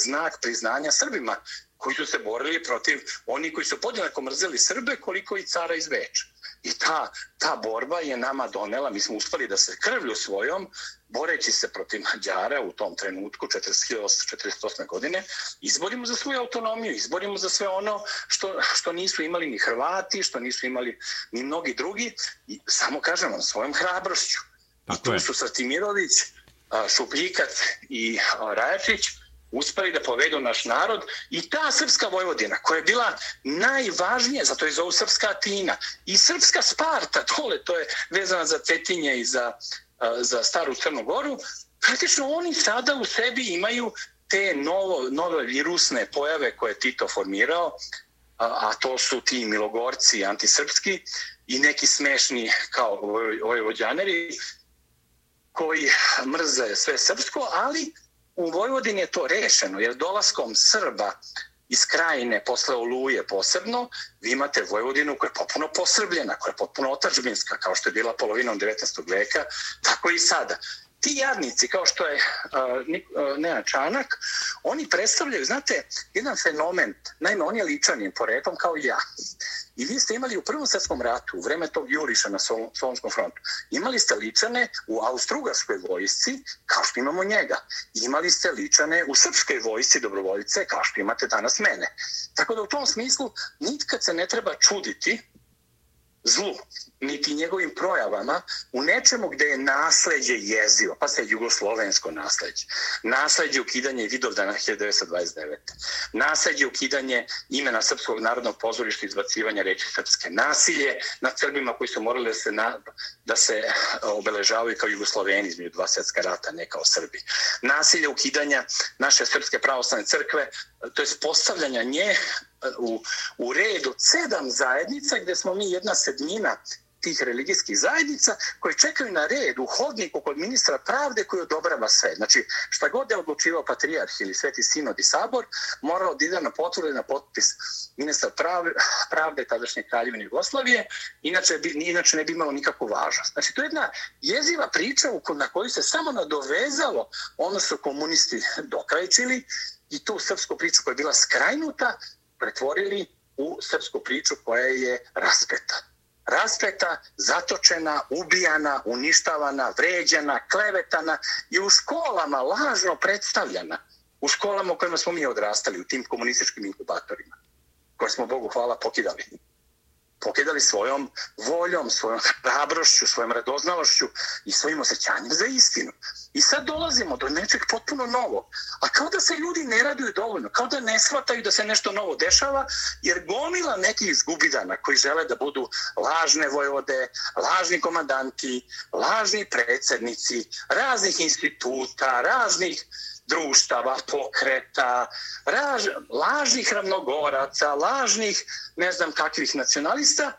znak priznanja Srbima koji su se borili protiv oni koji su podjednako mrzeli Srbe koliko i cara iz Beča. I ta, ta borba je nama donela, mi smo uspali da se krvlju svojom, boreći se protiv Mađara u tom trenutku, 48. godine, izborimo za svoju autonomiju, izborimo za sve ono što, što nisu imali ni Hrvati, što nisu imali ni mnogi drugi, i samo kažem vam, svojom hrabrošću. Tako I tu je. su Satimirović, Šupljikac i Rajačić, uspeli da povedu naš narod i ta srpska Vojvodina koja je bila najvažnija, zato je zovu srpska Atina i srpska Sparta, tole, to je vezano za Cetinje i za, za staru Crnogoru, praktično oni sada u sebi imaju te novo, nove virusne pojave koje Tito formirao, a, a to su ti milogorci antisrpski i neki smešni kao vojvođaneri koji mrze sve srpsko, ali u Vojvodini je to rešeno, jer dolaskom Srba iz krajine posle Oluje posebno, vi imate Vojvodinu koja je potpuno posrbljena, koja je potpuno otačbinska, kao što je bila polovinom 19. veka, tako i sada. Ti jadnici, kao što je uh, Nena Čanak, oni predstavljaju, znate, jedan fenomen, naime, on je ličanin poretom kao ja. I vi ste imali u Prvom svjetskom ratu, u vreme tog juriša na Solonskom frontu, imali ste ličane u Austrugarskoj vojsci, kao što imamo njega. Imali ste ličane u Srpskoj vojsci dobrovoljice, kao što imate danas mene. Tako da u tom smislu, nikad se ne treba čuditi zlu, niti njegovim projavama u nečemu gde je nasledđe jezio, pa se jugoslovensko nasledđe. Nasledđe ukidanje Vidovdana 1929. Nasledđe ukidanje imena Srpskog narodnog pozorišta izbacivanja reči Srpske. Nasilje nad Srbima koji su morali da se, na, da se eh, obeležavaju kao Jugosloveni između dva svjetska rata, ne kao Srbi. Nasilje ukidanja naše Srpske pravoslavne crkve, to je postavljanja nje eh, u, u redu sedam zajednica gdje smo mi jedna sedmina tih religijskih zajednica koje čekaju na red u hodniku kod ministra pravde koji odobrava sve. Znači, šta god je odlučivao patrijarh ili sveti sinod i sabor, morao da ide na potvrde na potpis ministra pravde, pravde tadašnje kraljevine Jugoslavije, inače, bi, inače ne bi imalo nikakvu važnost. Znači, to je jedna jeziva priča na koju se samo nadovezalo ono što komunisti dokrajčili i tu srpsku priču koja je bila skrajnuta, pretvorili u srpsku priču koja je raspeta. Raspeta, zatočena, ubijana, uništavana, vređena, klevetana i u školama lažno predstavljana. U školama u kojima smo mi odrastali, u tim komunističkim inkubatorima, koje smo Bogu hvala pokidali pokidali svojom voljom, svojom hrabrošću, svojom radoznalošću i svojim osjećanjem za istinu. I sad dolazimo do nečeg potpuno novo. A kao da se ljudi ne raduju dovoljno, kao da ne shvataju da se nešto novo dešava, jer gomila nekih izgubidana koji žele da budu lažne vojvode, lažni komandanti, lažni predsednici, raznih instituta, raznih društava, pokreta, raž, lažnih ravnogoraca, lažnih ne znam kakvih nacionalista,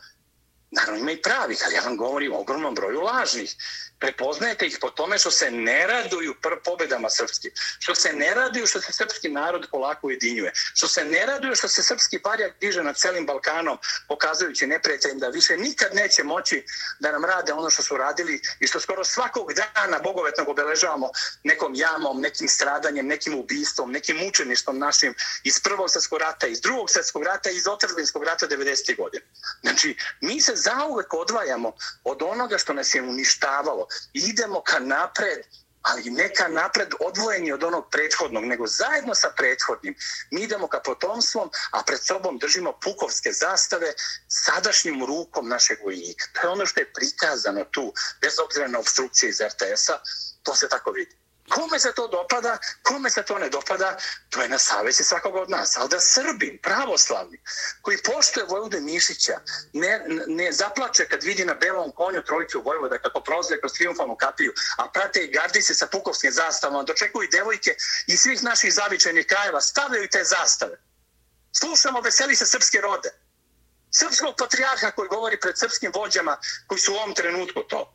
Naravno ima i pravih, ali ja vam govorim o ogromnom broju lažnih prepoznajete ih po tome što se ne raduju pr pobedama srpskim, što se ne raduju što se srpski narod polako ujedinjuje, što se ne raduju što se srpski barjak diže nad celim Balkanom, pokazujući neprijateljim da više nikad neće moći da nam rade ono što su radili i što skoro svakog dana bogovetnog obeležavamo nekom jamom, nekim stradanjem, nekim ubistvom, nekim mučeništom našim iz prvog svjetskog rata, iz drugog svjetskog rata, iz otrbinskog rata 90. godine. Znači, mi se zauvek odvajamo od onoga što nas je uništavalo, idemo ka napred, ali neka napred odvojeni od onog prethodnog, nego zajedno sa prethodnim. Mi idemo ka potomstvom, a pred sobom držimo pukovske zastave sadašnjim rukom našeg vojnika. To je ono što je prikazano tu, bez obzira na obstrukcije iz RTS-a, to se tako vidi. Kome se to dopada, kome se to ne dopada, to je na savjesi svakog od nas. Ali da Srbin, pravoslavni, koji poštuje Vojvode Mišića, ne, ne zaplače kad vidi na belom konju trojicu Vojvoda kako prozve kroz triumfalnu kapiju, a prate i gardi se sa pukovskim zastavama, dočekuju devojke i svih naših zavičajnih krajeva, stavljaju te zastave. Slušamo, veseli se srpske rode. Srpskog patrijarha koji govori pred srpskim vođama koji su u ovom trenutku to.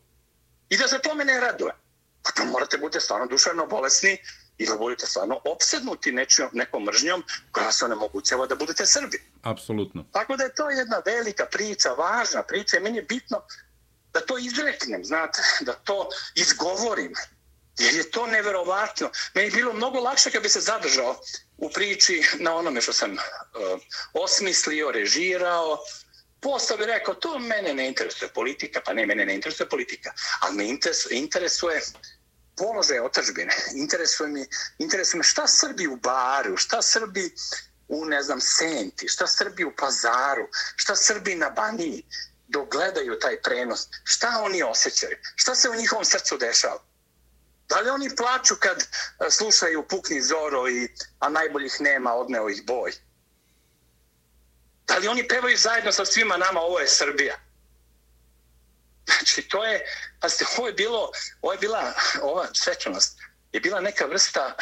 I da se tome ne raduje pa to morate budete stvarno duševno bolesni i da budete stvarno opsednuti nečijom, nekom mržnjom koja se onemogućava da budete Srbi. Apsolutno. Tako da je to jedna velika priča, važna priča i meni je bitno da to izreknem, znate, da to izgovorim. Jer je to neverovatno. Meni je bilo mnogo lakše kad bi se zadržao u priči na onome što sam uh, osmislio, režirao, Posao bi rekao, to mene ne interesuje politika, pa ne, mene ne interesuje politika, ali me interesuje položaj otačbine. Interesuje mi, interesuje me šta Srbi u Baru, šta Srbi u, ne znam, Senti, šta Srbi u Pazaru, šta Srbi na Baniji, dogledaju taj prenos, šta oni osjećaju, šta se u njihovom srcu dešava. Da li oni plaču kad e, slušaju Pukni Zoro i a najboljih nema, odneo ih boj? Da li oni pevaju zajedno sa svima nama, ovo je Srbija? Znači, to je, pazite, ovo je bilo, ovo je bila, ova svečanost, je bila neka vrsta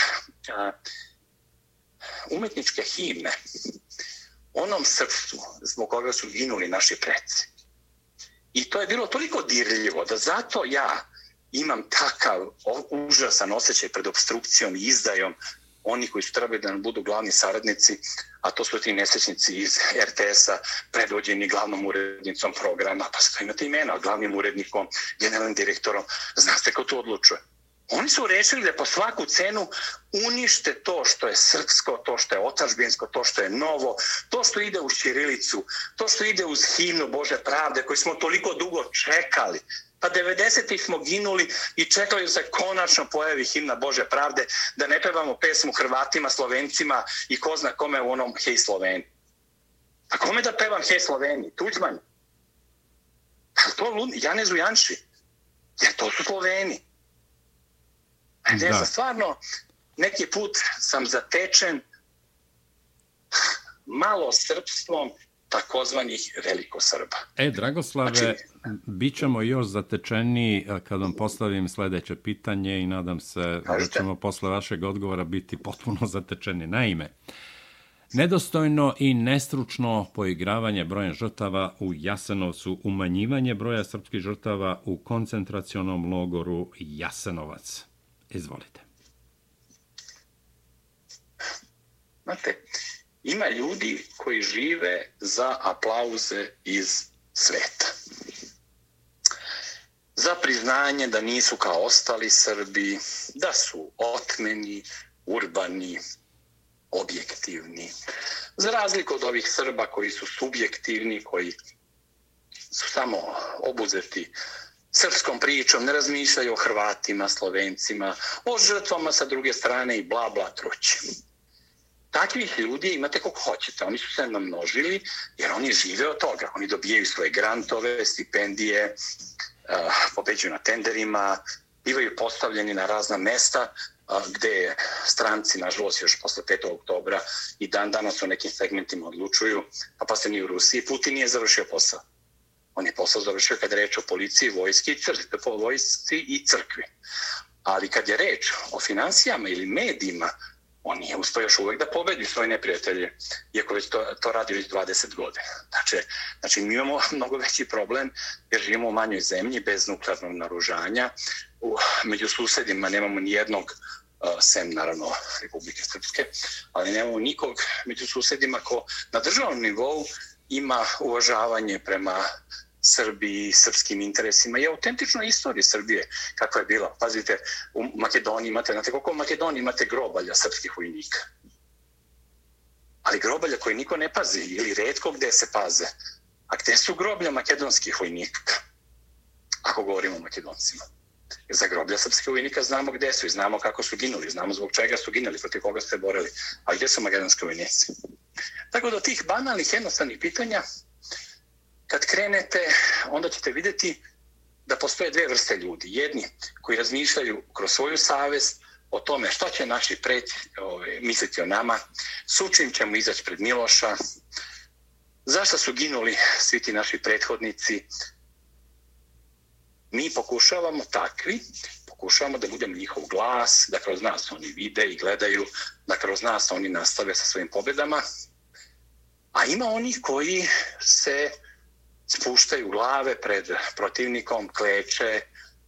a, umetničke himne onom srpstvu zbog koga su ginuli naši preci. I to je bilo toliko dirljivo da zato ja imam takav užasan osjećaj pred obstrukcijom i izdajom oni koji su trebali da nam budu glavni saradnici, a to su ti nesečnici iz RTS-a, predvođeni glavnom urednicom programa, pa sad imate imena, glavnim urednikom, generalnim direktorom, znate ko to odlučuje. Oni su rešili da po svaku cenu unište to što je srpsko, to što je otačbinsko, to što je novo, to što ide u Čirilicu, to što ide uz himnu Bože pravde koju smo toliko dugo čekali. Pa 90-ih smo ginuli i čekali se konačno pojavi himna Bože pravde da ne pevamo pesmu Hrvatima, Slovencima i ko zna kome u onom Hej Sloveni. A kome da pevam Hej Sloveni? Tuđman? Pa to lud... Janez Ujanši? Jer to su Sloveni. Da. Ja sam stvarno neki put sam zatečen malo srpstvom takozvanih velikosrba. E, Dragoslave, znači, bit ćemo još zatečeni kad vam postavim sljedeće pitanje i nadam se kažete. da ćemo posle vašeg odgovora biti potpuno zatečeni. Naime, Nedostojno i nestručno poigravanje brojem žrtava u Jasenovcu, umanjivanje broja srpskih žrtava u koncentracionom logoru Jasenovac. Izvolite. Znate, ima ljudi koji žive za aplauze iz sveta. Za priznanje da nisu kao ostali Srbi, da su otmeni, urbani, objektivni. Za razliku od ovih Srba koji su subjektivni, koji su samo obuzeti srpskom pričom, ne razmišljaju o Hrvatima, Slovencima, o žrtvama sa druge strane i bla bla trući takvih ljudi imate koliko hoćete. Oni su se namnožili jer oni žive od toga. Oni dobijaju svoje grantove, stipendije, eh, pobeđuju na tenderima, bivaju postavljeni na razna mesta eh, gde stranci, nažalost, još posle 5. oktobra i dan danas u nekim segmentima odlučuju, pa pa se ni u Rusiji. Putin nije završio posao. On je posao završio kad je reč o policiji, vojski i crkvi, po vojsci i crkvi. Ali kad je reč o financijama ili medijima, on nije uspio još uvek da pobedi svoje neprijatelje, iako već to, to radi već 20 godina. Znači, znači, mi imamo mnogo veći problem jer živimo u manjoj zemlji bez nuklearnog naružanja. U, među susedima nemamo ni jednog uh, sem naravno Republike Srpske, ali nemamo nikog među susedima ko na državnom nivou ima uvažavanje prema Srbiji, srpskim interesima i autentičnoj istoriji Srbije kakva je bila. Pazite, u Makedoniji imate, znate koliko u Makedoniji imate grobalja srpskih vojnika? Ali grobalja koje niko ne pazi ili redko gde se paze. A gde su groblja makedonskih vojnika? Ako govorimo o makedoncima. Jer za groblja srpskih vojnika znamo gde su i znamo kako su ginuli, znamo zbog čega su ginuli, protiv koga su se borili. A gde su makedonske vojnici? Tako da tih banalnih jednostavnih pitanja kad krenete, onda ćete vidjeti da postoje dve vrste ljudi. Jedni koji razmišljaju kroz svoju savest o tome šta će naši pred ove, misliti o nama, sučim ćemo izaći pred Miloša, zašto su ginuli svi ti naši prethodnici. Mi pokušavamo takvi, pokušavamo da budemo njihov glas, da kroz nas oni vide i gledaju, da kroz nas oni nastave sa svojim pobedama. A ima onih koji se spuštaju glave pred protivnikom, kleče,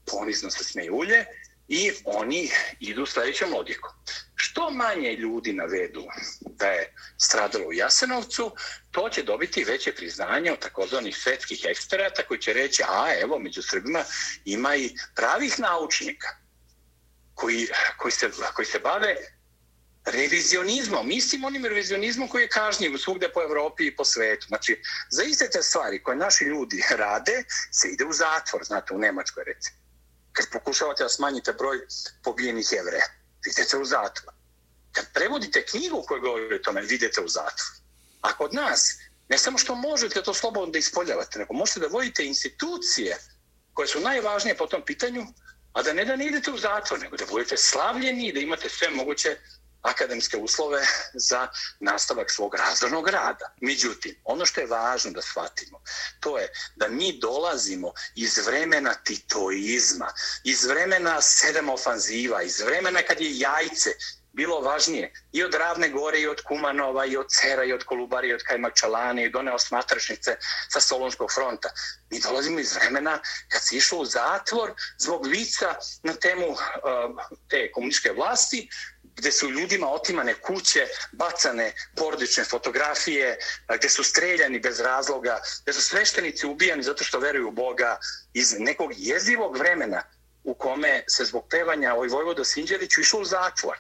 ponizno se smejulje i oni idu sljedećom logikom. Što manje ljudi navedu da je stradalo u Jasenovcu, to će dobiti veće priznanje od takozvanih svetskih eksperata koji će reći, a evo, među Srbima ima i pravih naučnika koji, koji, se, koji se bave revizionizmom, istim onim revizionizmom koji je kažnjiv svugde po Evropi i po svetu. Znači, za iste te stvari koje naši ljudi rade, se ide u zatvor, znate, u Nemačkoj recimo. Kad pokušavate da smanjite broj pobijenih jevreja, vidite u zatvor. Kad prevodite knjigu koja govori o tome, vidite u zatvor. A kod nas, ne samo što možete to slobodno da ispoljavate, nego možete da vodite institucije koje su najvažnije po tom pitanju, a da ne da ne idete u zatvor, nego da budete slavljeni i da imate sve moguće akademske uslove za nastavak svog razvornog rada. Međutim, ono što je važno da shvatimo, to je da mi dolazimo iz vremena titoizma, iz vremena sedam ofanziva, iz vremena kad je jajce bilo važnije i od Ravne gore, i od Kumanova, i od Cera, i od Kolubari, i od Kajmakčalane, i od one osmatrašnice sa Solonskog fronta. Mi dolazimo iz vremena kad se išlo u zatvor zbog lica na temu uh, te komunističke vlasti, gde su ljudima otimane kuće, bacane porodične fotografije, gde su streljani bez razloga, gde su sveštenici ubijani zato što veruju u Boga iz nekog jezivog vremena u kome se zbog pevanja ovoj Vojvodo Sinđeliću išlo u zatvor.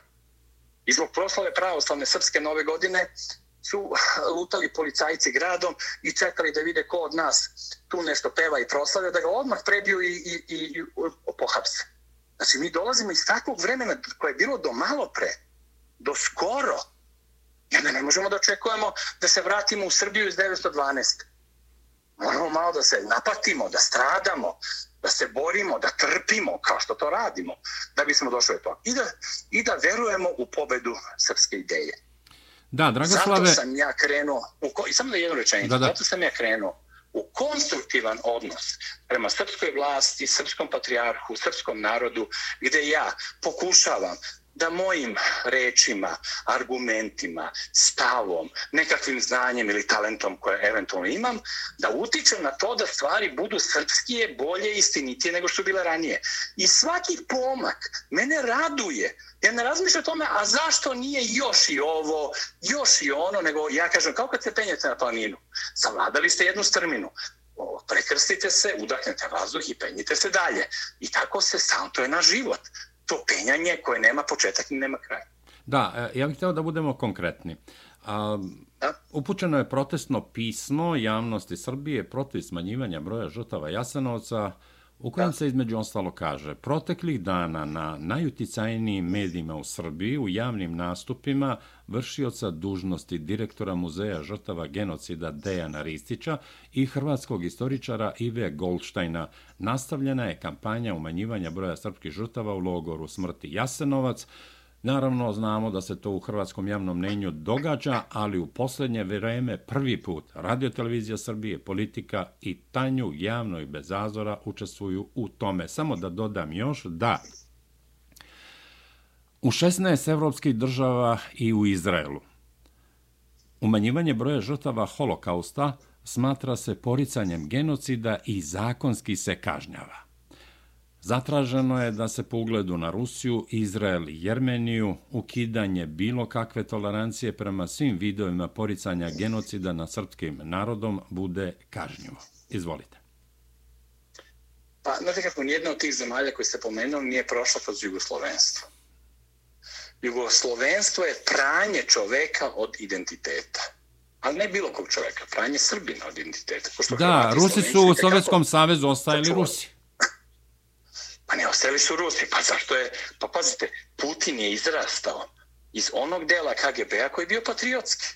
I zbog proslave pravoslavne srpske nove godine su lutali policajci gradom i čekali da vide ko od nas tu nešto peva i proslave, da ga odmah prebiju i, i, i, i pohapse. Znači, mi dolazimo iz takvog vremena koje je bilo do malo pre, do skoro. I onda ne možemo da očekujemo da se vratimo u Srbiju iz 912. Moramo malo da se napatimo, da stradamo, da se borimo, da trpimo, kao što to radimo, da bismo došli do toga. I da, I da verujemo u pobedu srpske ideje. Da, Dragoslave... Zato sam ja krenuo, u ko... i samo da jednu rečenicu, da, da. zato sam ja krenuo u konstruktivan odnos prema srpskoj vlasti, srpskom patrijarhu, srpskom narodu, gde ja pokušavam da mojim rečima, argumentima, stavom, nekakvim znanjem ili talentom koje eventualno imam, da utičem na to da stvari budu srpskije, bolje, istinitije nego što bile ranije. I svaki pomak mene raduje. Ja ne razmišljam o tome, a zašto nije još i ovo, još i ono, nego ja kažem, kao kad se penjete na planinu, savladali ste jednu strminu, prekrstite se, udahnete vazduh i penjite se dalje. I tako se sam, to je naš život to penjanje koje nema početak i nema kraja. Da, e, ja bih htio da budemo konkretni. A, upućeno je protestno pismo javnosti Srbije protiv smanjivanja broja žrtava Jasenovca, u kojem se između ostalo kaže proteklih dana na najuticajnijim medijima u Srbiji u javnim nastupima vršioca dužnosti direktora Muzeja žrtava genocida Dejana Ristića i hrvatskog istoričara Ive Goldštajna nastavljena je kampanja umanjivanja broja srpskih žrtava u logoru smrti Jasenovac, Naravno, znamo da se to u hrvatskom javnom mnenju događa, ali u posljednje vreme prvi put Radio Televizija Srbije, politika i tanju javno i bez azora učestvuju u tome. Samo da dodam još da U 16 evropskih država i u Izraelu. Umanjivanje broja žrtava holokausta smatra se poricanjem genocida i zakonski se kažnjava. Zatraženo je da se po ugledu na Rusiju, Izrael i Jermeniju ukidanje bilo kakve tolerancije prema svim vidovima poricanja genocida na srpskim narodom bude kažnjivo. Izvolite. Pa, znate kako, nijedna od tih zemalja koje ste pomenuli nije prošla kroz jugoslovenstvo. Jugoslovenstvo je pranje čoveka od identiteta. Ali ne bilo kog čoveka, pranje Srbina od identiteta. Da, Rusi su u Sovjetskom savezu ostajali Rusi. Pa ne, ostali su Rusi. Pa zašto je... Pa pazite, Putin je izrastao iz onog dela KGB-a koji je bio patriotski.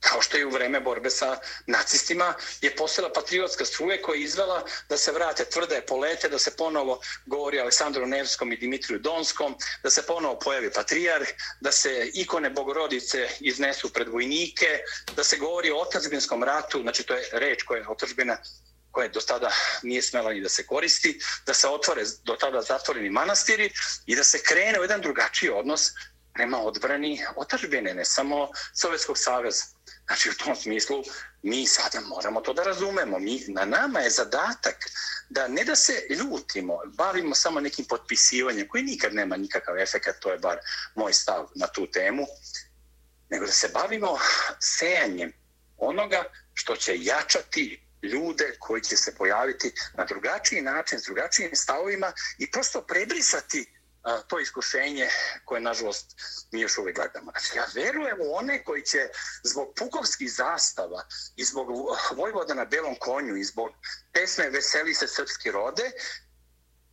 Kao što je u vreme borbe sa nacistima je postala patriotska struje koja je izvela da se vrate tvrde polete, da se ponovo govori Aleksandru Nevskom i Dimitriju Donskom, da se ponovo pojavi patrijarh, da se ikone bogorodice iznesu pred vojnike, da se govori o otačbinskom ratu, znači to je reč koja je otačbina koja do tada nije smela ni da se koristi, da se otvore do tada zatvoreni manastiri i da se krene u jedan drugačiji odnos prema odbrani otačbine, ne samo Sovjetskog saveza. Znači, u tom smislu, mi sada moramo to da razumemo. Mi, na nama je zadatak da ne da se ljutimo, bavimo samo nekim potpisivanjem, koji nikad nema nikakav efekt, to je bar moj stav na tu temu, nego da se bavimo sejanjem onoga što će jačati ljude koji će se pojaviti na drugačiji način, s drugačijim stavovima i prosto prebrisati a, to iskušenje koje, nažalost, mi još uvijek gledamo. Znači, ja verujem u one koji će zbog pukovskih zastava i zbog Vojvoda na belom konju i zbog pesme Veseli se srpski rode,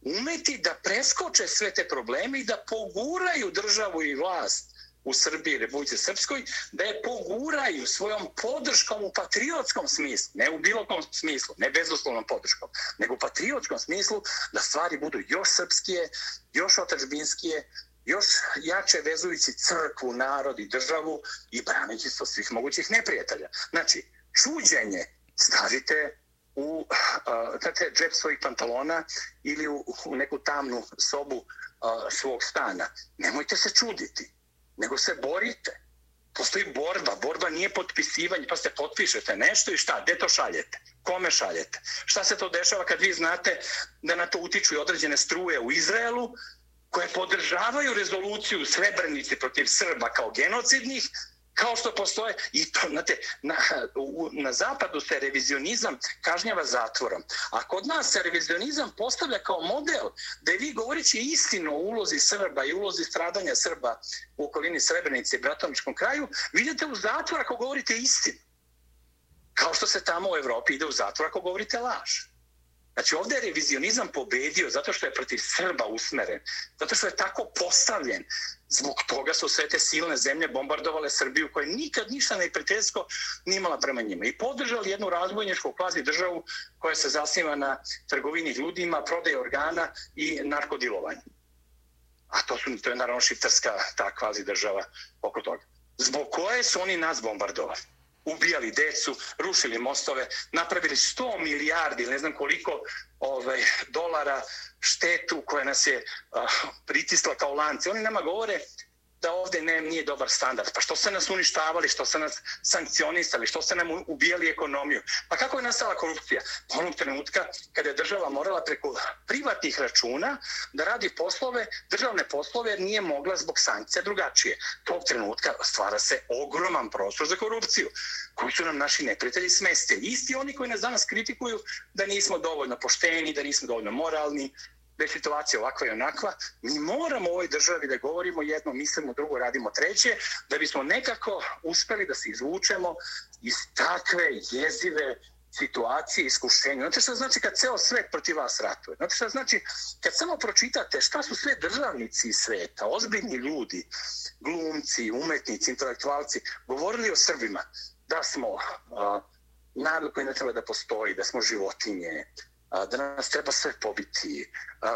umeti da preskoče sve te probleme i da poguraju državu i vlast u Srbiji i Republike Srpskoj, da je poguraju svojom podrškom u patriotskom smislu, ne u bilo kom smislu, ne bezuslovnom podrškom, nego u patriotskom smislu da stvari budu još srpskije, još otačbinskije, još jače vezujući crkvu, narod i državu i braneći se svih mogućih neprijatelja. Znači, čuđenje stavite u uh, džep svojih pantalona ili u, u neku tamnu sobu svog stana. Nemojte se čuditi nego se borite. Postoji borba. Borba nije potpisivanje, pa se potpišete nešto i šta? Gde to šaljete? Kome šaljete? Šta se to dešava kad vi znate da na to utiču i određene struje u Izraelu, koje podržavaju rezoluciju Srebrenici protiv Srba kao genocidnih, kao što postoje i to, znate, na, u, na zapadu se revizionizam kažnjava zatvorom. A kod nas se revizionizam postavlja kao model da vi govorići istinu o ulozi Srba i ulozi stradanja Srba u okolini Srebrenice i Bratomičkom kraju, vidite u zatvor ako govorite istinu. Kao što se tamo u Evropi ide u zatvor ako govorite laž. Znači ovdje je revizionizam pobedio zato što je protiv Srba usmeren, zato što je tako postavljen. Zbog toga su sve te silne zemlje bombardovale Srbiju koja nikad ništa neprijateljsko nimala prema njima. I podržali jednu razbojničku kvazi državu koja se zasniva na trgovini ljudima, prodaje organa i narkodilovanju. A to, su, to je naravno šiptarska ta kvazi država oko toga. Zbog koje su oni nas bombardovali? Ubijali decu, rušili mostove, napravili 100 milijardi, ne znam koliko ovaj, dolara štetu koja nas je uh, pritisla kao lanci. Oni nama govore da ovde ne, nije dobar standard. Pa što se nas uništavali, što se nas sankcionisali, što se nam ubijali ekonomiju? Pa kako je nastala korupcija? Pa onog trenutka kada je država morala preko privatnih računa da radi poslove, državne poslove, jer nije mogla zbog sankcija drugačije. Tog trenutka stvara se ogroman prostor za korupciju koji su nam naši neprijatelji smestili. Isti oni koji nas danas kritikuju da nismo dovoljno pošteni, da nismo dovoljno moralni, da je situacija ovakva i onakva, mi moramo u ovoj državi da govorimo jedno, mislimo drugo, radimo treće, da bismo nekako uspeli da se izvučemo iz takve jezive situacije, iskušenja. Znate što znači kad ceo svet protiv vas ratuje? Znate što znači kad samo pročitate šta su sve državnici sveta, ozbiljni ljudi, glumci, umetnici, intelektualci, govorili o Srbima da smo uh, narod koji ne treba da postoji, da smo životinje, da nas treba sve pobiti,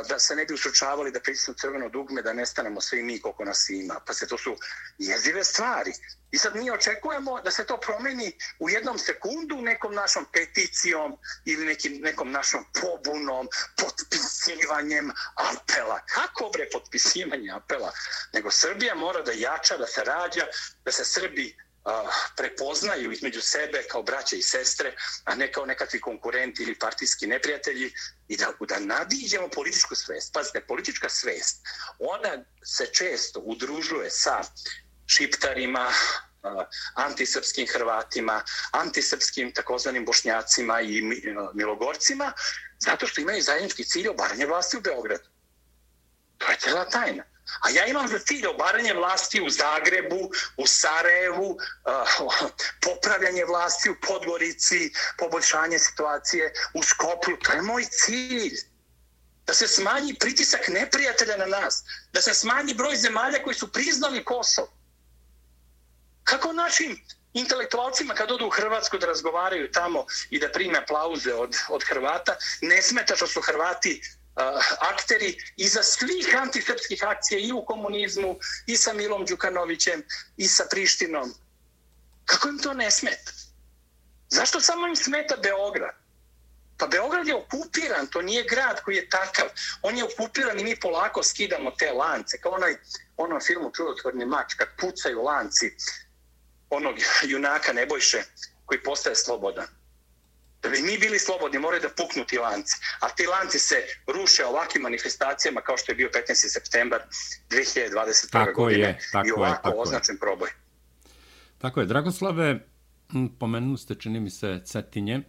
da se ne bi usručavali da pritisnu crveno dugme, da nestanemo svi mi koliko nas ima. Pa se to su jezive stvari. I sad mi očekujemo da se to promeni u jednom sekundu nekom našom peticijom ili nekim, nekom našom pobunom, potpisivanjem apela. Kako bre potpisivanje apela? Nego Srbija mora da jača, da se rađa, da se Srbi prepoznaju između sebe kao braće i sestre, a ne kao nekakvi konkurenti ili partijski neprijatelji i da, da nadiđemo političku svest. Pazite, politička svest, ona se često udružuje sa šiptarima, antisrpskim Hrvatima, antisrpskim takozvanim bošnjacima i milogorcima, zato što imaju zajednički cilj obaranje vlasti u Beogradu. To je cela tajna. A ja imam za cilj obaranje vlasti u Zagrebu, u Sarajevu, eh, popravljanje vlasti u Podgorici, poboljšanje situacije u Skoplju. To je moj cilj. Da se smanji pritisak neprijatelja na nas. Da se smanji broj zemalja koji su priznali Kosovo. Kako našim intelektualcima kad odu u Hrvatsku da razgovaraju tamo i da prime aplauze od, od Hrvata, ne smeta što su Hrvati akteri iza svih antisrpskih akcija i u komunizmu, i sa Milom Đukanovićem, i sa Prištinom. Kako im to ne smeta? Zašto samo im smeta Beograd? Pa Beograd je okupiran, to nije grad koji je takav. On je okupiran i mi polako skidamo te lance. Kao onaj, onom filmu Čudotvorni mač, kad pucaju lanci onog junaka Nebojše koji postaje slobodan. Da bi mi bili slobodni, moraju da puknu ti lanci. A ti lanci se ruše ovakvim manifestacijama kao što je bio 15. septembar 2021. Tako godine. Je, tako I ovako je, tako označen je. proboj. Tako je. Dragoslave, pomenuli ste, čini mi se, Cetinje.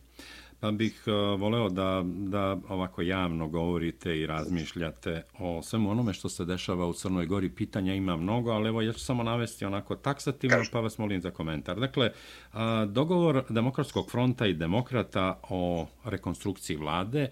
Pa bih uh, voleo da, da ovako javno govorite i razmišljate o svemu onome što se dešava u Crnoj Gori. Pitanja ima mnogo, ali evo ja ću samo navesti onako taksativno, pa vas molim za komentar. Dakle, uh, dogovor Demokratskog fronta i demokrata o rekonstrukciji vlade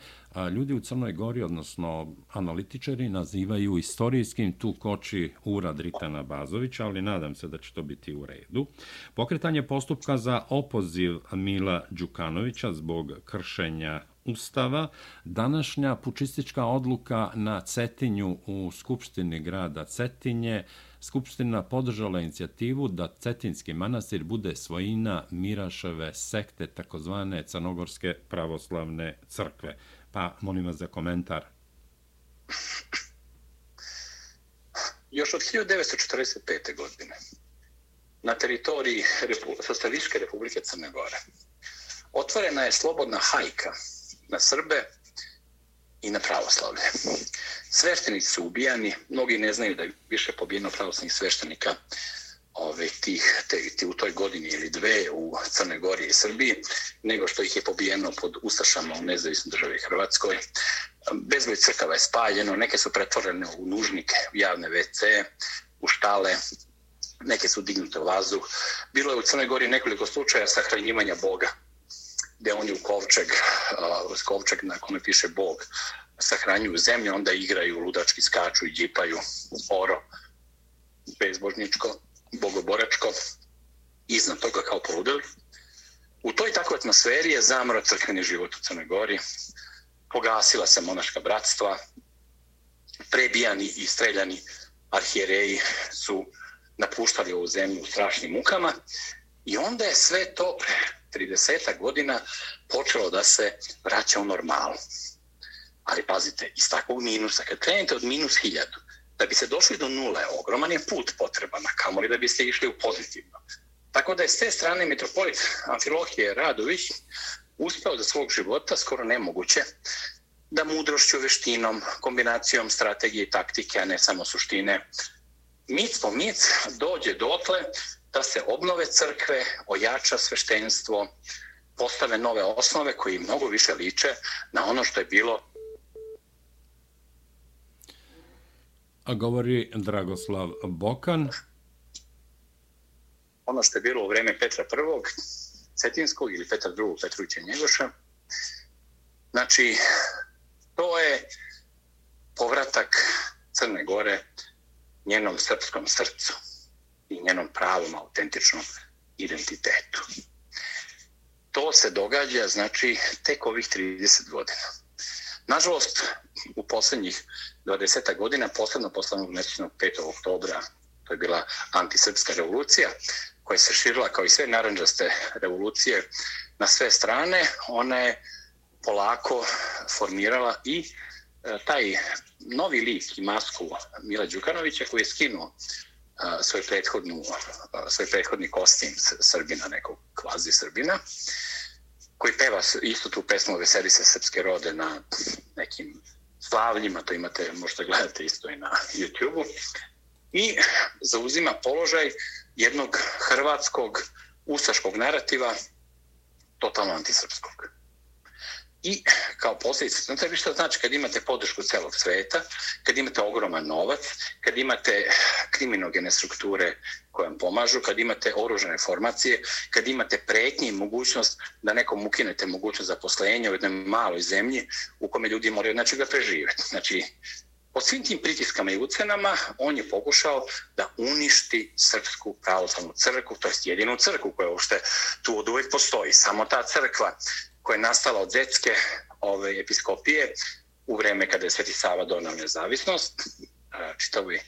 ljudi u Crnoj Gori, odnosno analitičari, nazivaju istorijskim tu koči urad Ritana Bazovića, ali nadam se da će to biti u redu. Pokretanje postupka za opoziv Mila Đukanovića zbog kršenja Ustava, današnja pučistička odluka na Cetinju u Skupštini grada Cetinje, Skupština podržala inicijativu da Cetinski manastir bude svojina Miraševe sekte, takozvane Crnogorske pravoslavne crkve. Pa molim vas za komentar. Još od 1945. godine na teritoriji Repu Sostaviške republike Crne Gore otvorena je slobodna hajka na Srbe i na pravoslavlje. Sveštenici su ubijani, mnogi ne znaju da je više pobijeno pravoslavnih sveštenika ove, tih, te, te, u toj godini ili dve u Crne Gori i Srbiji, nego što ih je pobijeno pod Ustašama u nezavisnoj državi Hrvatskoj. Bezbroj crkava je spaljeno, neke su pretvorene u nužnike, u javne WC, u štale, neke su dignute u vazduh. Bilo je u Crnoj Gori nekoliko slučaja sahranjivanja Boga, gde oni u kovčeg, uh, kovčeg na kome piše Bog, sahranjuju zemlju, onda igraju, ludački skaču i džipaju oro bezbožničko bogoboračko, iznad toga kao poludeli. U toj takvoj atmosferi je zamro crkveni život u Crnoj Gori, pogasila se monaška bratstva, prebijani i streljani arhijereji su napuštali ovu zemlju u strašnim mukama i onda je sve to pre 30 godina počelo da se vraća u normalu. Ali pazite, iz takvog minusa, kad krenete od minus hiljadu, da bi se došli do nule, ogroman je put potreban, a kamoli da biste išli u pozitivno. Tako da je s te strane metropolit Amfilohije Radović uspeo za svog života, skoro nemoguće, da mudrošću, veštinom, kombinacijom strategije i taktike, a ne samo suštine, mic po mic dođe dotle da se obnove crkve, ojača sveštenstvo, postave nove osnove koji mnogo više liče na ono što je bilo A govori Dragoslav Bokan. Ono što je bilo u vreme Petra I. Cetinskog ili Petra II. Petrovića Njegoša. Znači, to je povratak Crne Gore njenom srpskom srcu i njenom pravom autentičnom identitetu. To se događa, znači, tek ovih 30 godina. Nažalost, u posljednjih 20 godina, posledno poslednog mesečnog 5. oktobra, to je bila antisrpska revolucija, koja se širila kao i sve naranđaste revolucije na sve strane, ona je polako formirala i e, taj novi lik i masku Mila Đukanovića koji je skinuo e, svoj, prethodnu, e, svoj prethodni kostim Srbina, nekog kvazi Srbina, koji peva isto tu pesmu Veseli se srpske rode na nekim slavljima, to imate, možete gledate isto i na YouTube-u, i zauzima položaj jednog hrvatskog ustaškog narativa, totalno antisrpskog. I kao posljedica, znate vi što znači kad imate podršku celog sveta, kad imate ogroman novac, kad imate kriminogene strukture koje vam pomažu, kad imate oružene formacije, kad imate pretnje i mogućnost da nekom ukinete mogućnost zaposlenja u jednoj maloj zemlji u kome ljudi moraju znači, da prežive. Znači, po svim tim pritiskama i ucenama, on je pokušao da uništi Srpsku pravoslavnu crkvu, to je jedinu crkvu koja uopšte tu od uvijek postoji. Samo ta crkva koja je nastala od zetske ove, episkopije u vreme kada je Sveti Sava donao nezavisnost, e, čitavi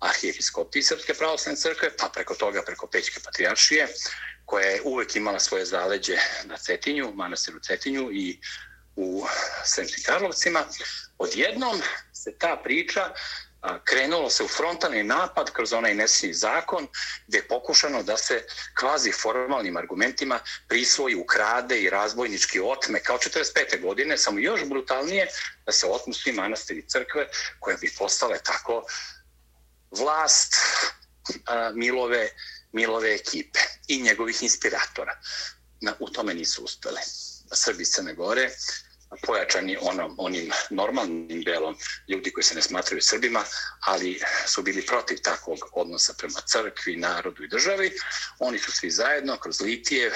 arhijepiskopiji Srpske pravoslavne crkve, pa preko toga preko Pećke patrijaršije, koja je uvek imala svoje zaleđe na Cetinju, manastiru Cetinju i u Sremskim Karlovcima, odjednom se ta priča krenulo se u frontalni napad kroz onaj nesni zakon gdje je pokušano da se kvazi formalnim argumentima prisvoji, ukrade i razbojnički otme kao 45. godine, samo još brutalnije da se otmu svi manastiri crkve koje bi postale tako vlast a, Milove, Milove ekipe i njegovih inspiratora. Na, u tome nisu uspeli. Srbi Crne Gore pojačani onom, onim normalnim delom ljudi koji se ne smatraju Srbima, ali su bili protiv takvog odnosa prema crkvi, narodu i državi. Oni su svi zajedno kroz litije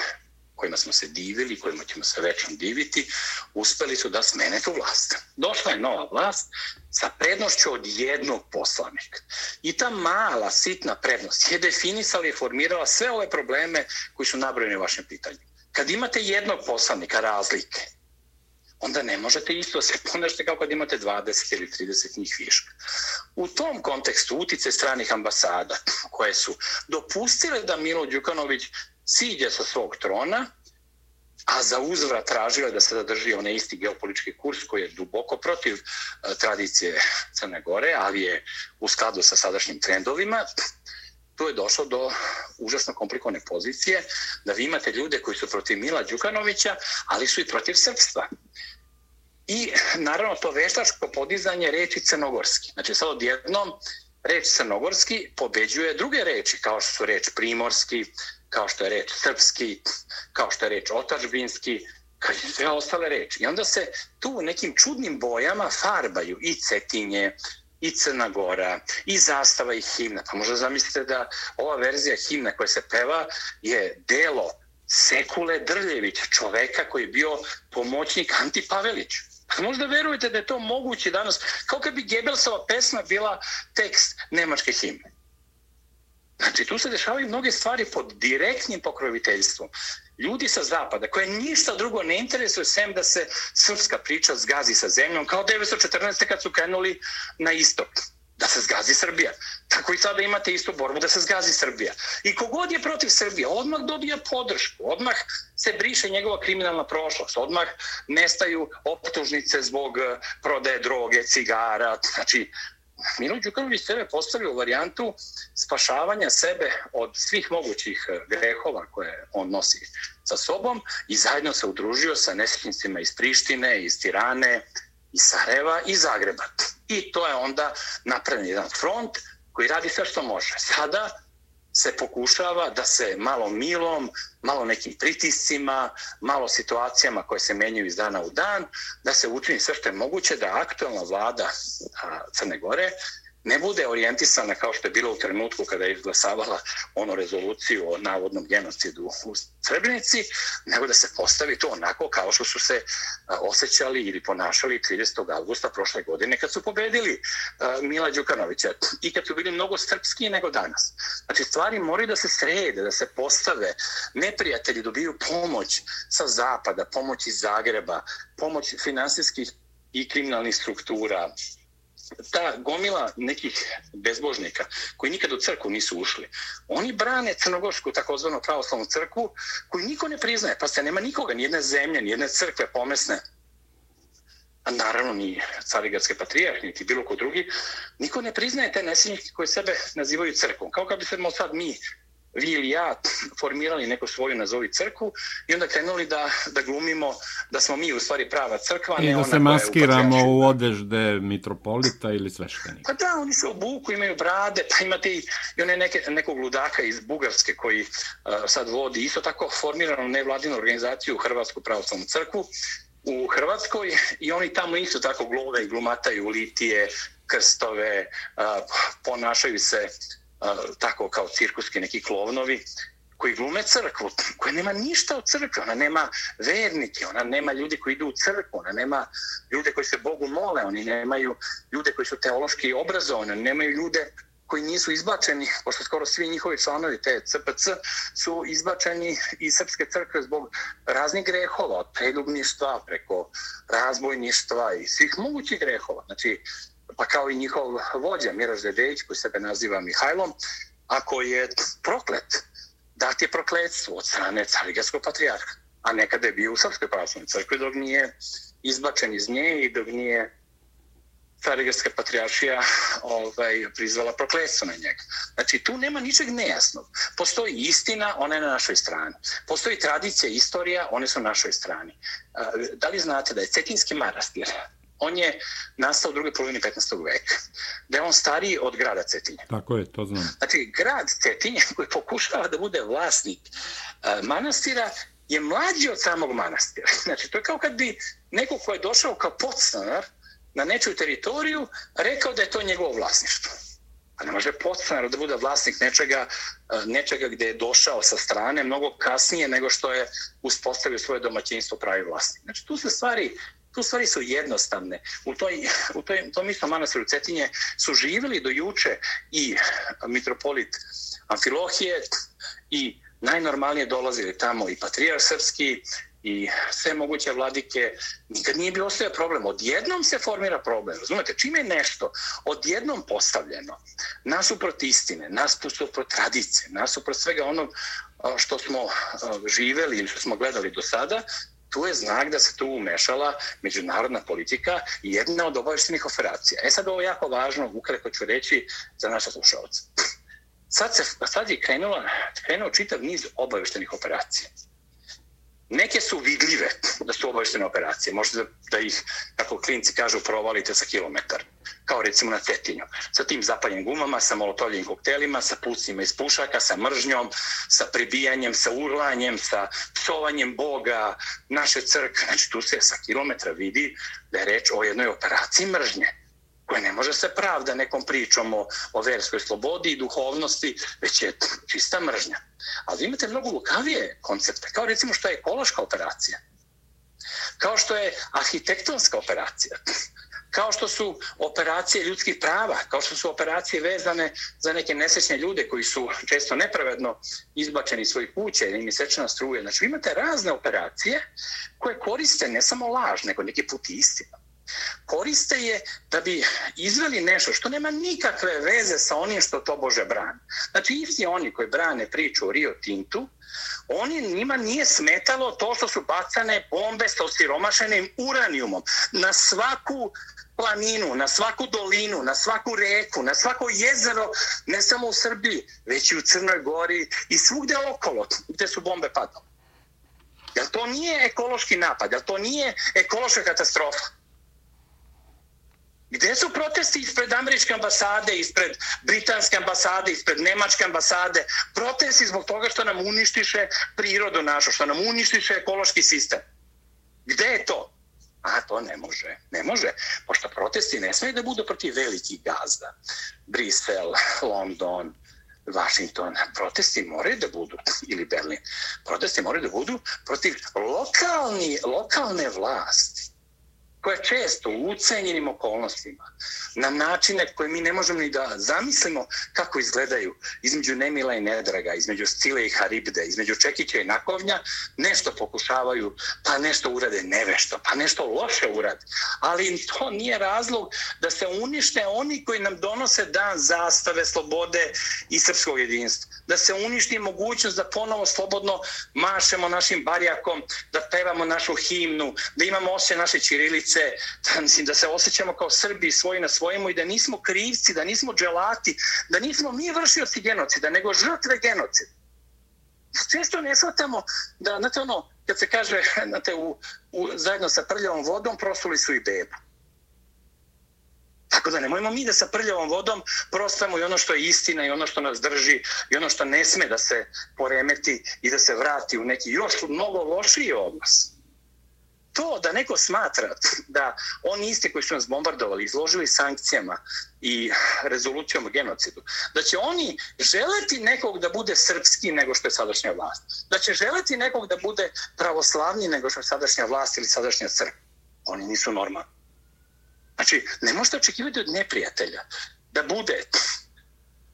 kojima smo se divili, kojima ćemo se večno diviti, uspeli su da smene tu vlast. Došla je nova vlast sa prednošću od jednog poslanika. I ta mala, sitna prednost je definisala i formirala sve ove probleme koji su nabrojeni u vašem pitanju. Kad imate jednog poslanika razlike, onda ne možete isto se ponašati kao kad imate 20 ili 30 njih viška. U tom kontekstu utice stranih ambasada koje su dopustile da Milo Đukanović siđe sa svog trona, a za uzvrat tražile da se zadrži onaj isti geopolitički kurs koji je duboko protiv eh, tradicije Crne Gore, ali je u skladu sa sadašnjim trendovima, tu je došlo do užasno komplikovane pozicije da vi imate ljude koji su protiv Mila Đukanovića, ali su i protiv srpstva. I naravno to veštačko podizanje reči crnogorski. Znači sad odjednom reč crnogorski pobeđuje druge reči kao što su reč primorski, kao što je reč srpski, kao što je reč otačbinski, kao i sve ostale reči. I onda se tu nekim čudnim bojama farbaju i cetinje, i Crna Gora, i zastava i himna. Pa možda zamislite da ova verzija himna koja se peva je delo Sekule Drljević, čoveka koji je bio pomoćnik Anti pa Možda verujete da je to moguće danas, kao kad bi Gebelsova pesma bila tekst nemačke himne. Znači, tu se dešavaju mnoge stvari pod direktnim pokroviteljstvom. Ljudi sa zapada, koje ništa drugo ne interesuje, sem da se srpska priča zgazi sa zemljom, kao 1914. kad su krenuli na istok da se zgazi Srbija. Tako i sada imate istu borbu da se zgazi Srbija. I kogod je protiv Srbije, odmah dobija podršku, odmah se briše njegova kriminalna prošlost, odmah nestaju optužnice zbog eh, prodaje droge, cigara, znači Milo Đukanović sebe postavio varijantu spašavanja sebe od svih mogućih e, grehova koje on nosi sa sobom i zajedno se udružio sa nesretnicima iz Prištine, iz Tirane, iz Sarajeva i Zagreba. I to je onda napravljen jedan front koji radi sve što može. Sada se pokušava da se malo milom, malo nekim pritiscima, malo situacijama koje se menjaju iz dana u dan, da se učini sve što je moguće da aktualna vlada Crne Gore ne bude orijentisana kao što je bilo u trenutku kada je izglasavala ono rezoluciju o navodnom genocidu u Srebrenici, nego da se postavi to onako kao što su se osjećali ili ponašali 30. augusta prošle godine kad su pobedili Mila Đukanovića i kad su bili mnogo srpski nego danas. Znači stvari moraju da se srede, da se postave. Neprijatelji dobiju pomoć sa zapada, pomoć iz Zagreba, pomoć finansijskih i kriminalnih struktura, ta gomila nekih bezbožnika koji nikad u crkvu nisu ušli, oni brane crnogorsku takozvanu pravoslavnu crkvu koju niko ne priznaje. Pa se nema nikoga, nijedne zemlje, nijedne crkve pomesne, a naravno ni carigatske patrijarh, niti bilo ko drugi, niko ne priznaje te nesinjike koje sebe nazivaju crkvom. Kao kad bi se sad mi vi ili ja formirali neku svoju nazovi crkvu i onda krenuli da, da glumimo da smo mi u stvari prava crkva. I ne da se maskiramo u, odežde mitropolita ili sveštenika. Pa da, oni se obuku, imaju brade, pa imate i, i one neke, nekog ludaka iz Bugarske koji uh, sad vodi isto tako formiranu nevladinu organizaciju Hrvatsku pravoslavnu crkvu u Hrvatskoj i oni tamo isto tako glume i glumataju litije, krstove, uh, ponašaju se tako kao cirkuski neki klovnovi koji glume crkvu, koja nema ništa od crkve, ona nema vernike, ona nema ljudi koji idu u crkvu, ona nema ljude koji se Bogu mole, oni nemaju ljude koji su teološki obrazovani, nemaju ljude koji nisu izbačeni, pošto skoro svi njihovi članovi te CPC su izbačeni iz Srpske crkve zbog raznih grehova, od preljubništva preko razbojništva i svih mogućih grehova. Znači, pa kao i njihov vođa Miraš Dedejić, koji sebe naziva Mihajlom, ako je proklet, dat je prokletstvo od strane carigatskog patrijarha, a nekada je bio u Srpskoj pravoslavnoj crkvi dok nije izbačen iz nje i dok nije Carigarska patrijaršija ovaj, prizvala prokletstvo na njega. Znači, tu nema ničeg nejasnog. Postoji istina, ona je na našoj strani. Postoji tradicija, istorija, one su na našoj strani. Da li znate da je Cetinski manastir on je nastao u drugoj polovini 15. veka. Da je on stariji od grada Cetinje. Tako je, to znam. Znači, grad Cetinje koji pokušava da bude vlasnik uh, manastira je mlađi od samog manastira. Znači, to je kao kad bi neko ko je došao kao podstanar na nečiju teritoriju rekao da je to njegovo vlasništvo. A ne može podstanar da bude vlasnik nečega, nečega gde je došao sa strane mnogo kasnije nego što je uspostavio svoje domaćinstvo pravi vlasnik. Znači, tu se stvari tu stvari su jednostavne. U, toj, u toj, tom istom manastiru Cetinje su živjeli do juče i mitropolit Amfilohije i najnormalnije dolazili tamo i patrijar srpski i sve moguće vladike. Nikad nije bio ostaje problem. Odjednom se formira problem. Razumete, čime je nešto odjednom postavljeno nasuprot istine, nasuprot tradicije, nasuprot svega onog što smo živeli ili što smo gledali do sada, tu je znak da se tu umešala međunarodna politika i jedna od obaveštenih operacija. E sad ovo je jako važno, ukratko ću reći za naše slušalce. Sad, se, sad je krenula, krenuo čitav niz obaveštenih operacija. Neke su vidljive da su obaveštene operacije. Možete da, da ih, kako klinci kažu, provalite sa kilometar kao recimo na Cetinju, sa tim zapaljenim gumama, sa molotovljenim koktelima, sa pucima iz pušaka, sa mržnjom, sa pribijanjem, sa urlanjem, sa psovanjem Boga, naše crkve. Znači tu se sa kilometra vidi da je reč o jednoj operaciji mržnje koje ne može se pravda nekom pričom o, o verskoj slobodi i duhovnosti, već je čista mržnja. Ali imate mnogo lukavije koncepte, kao recimo što je ekološka operacija, kao što je arhitektonska operacija, kao što su operacije ljudskih prava, kao što su operacije vezane za neke nesrećne ljude koji su često nepravedno izbačeni iz svojih kuće ili im je sečena struje. Znači, imate razne operacije koje koriste ne samo laž, nego neki put istina. Koriste je da bi izveli nešto što nema nikakve veze sa onim što to Bože brani. Znači, isti oni koji brane priču o Rio Tintu, oni njima nije smetalo to što su bacane bombe sa osiromašenim uranijumom na svaku planinu, na svaku dolinu, na svaku reku, na svako jezero, ne samo u Srbiji, već i u Crnoj Gori i svugde okolo gde su bombe padale. Jel to nije ekološki napad? Jel to nije ekološka katastrofa? Gde su protesti ispred američke ambasade, ispred britanske ambasade, ispred nemačke ambasade? Protesti zbog toga što nam uništiše prirodu našu, što nam uništiše ekološki sistem. Gde je to? A to ne može. Ne može, pošto protesti ne smije da budu protiv velikih gazda. Brisel, London, Washington. Protesti moraju da budu, ili Berlin, protesti moraju da budu protiv lokalni, lokalne vlasti koja često u ucenjenim okolnostima, na načine koje mi ne možemo ni da zamislimo kako izgledaju između Nemila i Nedraga, između Scile i Haribde, između Čekića i Nakovnja, nešto pokušavaju, pa nešto urade nevešto, pa nešto loše urade. Ali to nije razlog da se unište oni koji nam donose dan zastave, slobode i srpskog jedinstva. Da se uništi mogućnost da ponovo slobodno mašemo našim barjakom, da pevamo našu himnu, da imamo osje naše čirilice, da, mislim, da se osjećamo kao Srbi svoji na svojemu i da nismo krivci, da nismo dželati, da nismo mi vršioci genocida, nego žrtve genocida. Često ne shvatamo da, znate ono, kad se kaže, znate, u, u, zajedno sa prljavom vodom prosuli su i bebu. Tako da nemojmo mi da sa prljavom vodom prostamo i ono što je istina i ono što nas drži i ono što ne sme da se poremeti i da se vrati u neki još mnogo lošiji odnos to da neko smatra da oni isti koji su nas bombardovali, izložili sankcijama i rezolucijom o genocidu, da će oni želeti nekog da bude srpski nego što je sadašnja vlast. Da će želeti nekog da bude pravoslavni nego što je sadašnja vlast ili sadašnja crkva. Oni nisu normalni. Znači, ne možete očekivati od neprijatelja da bude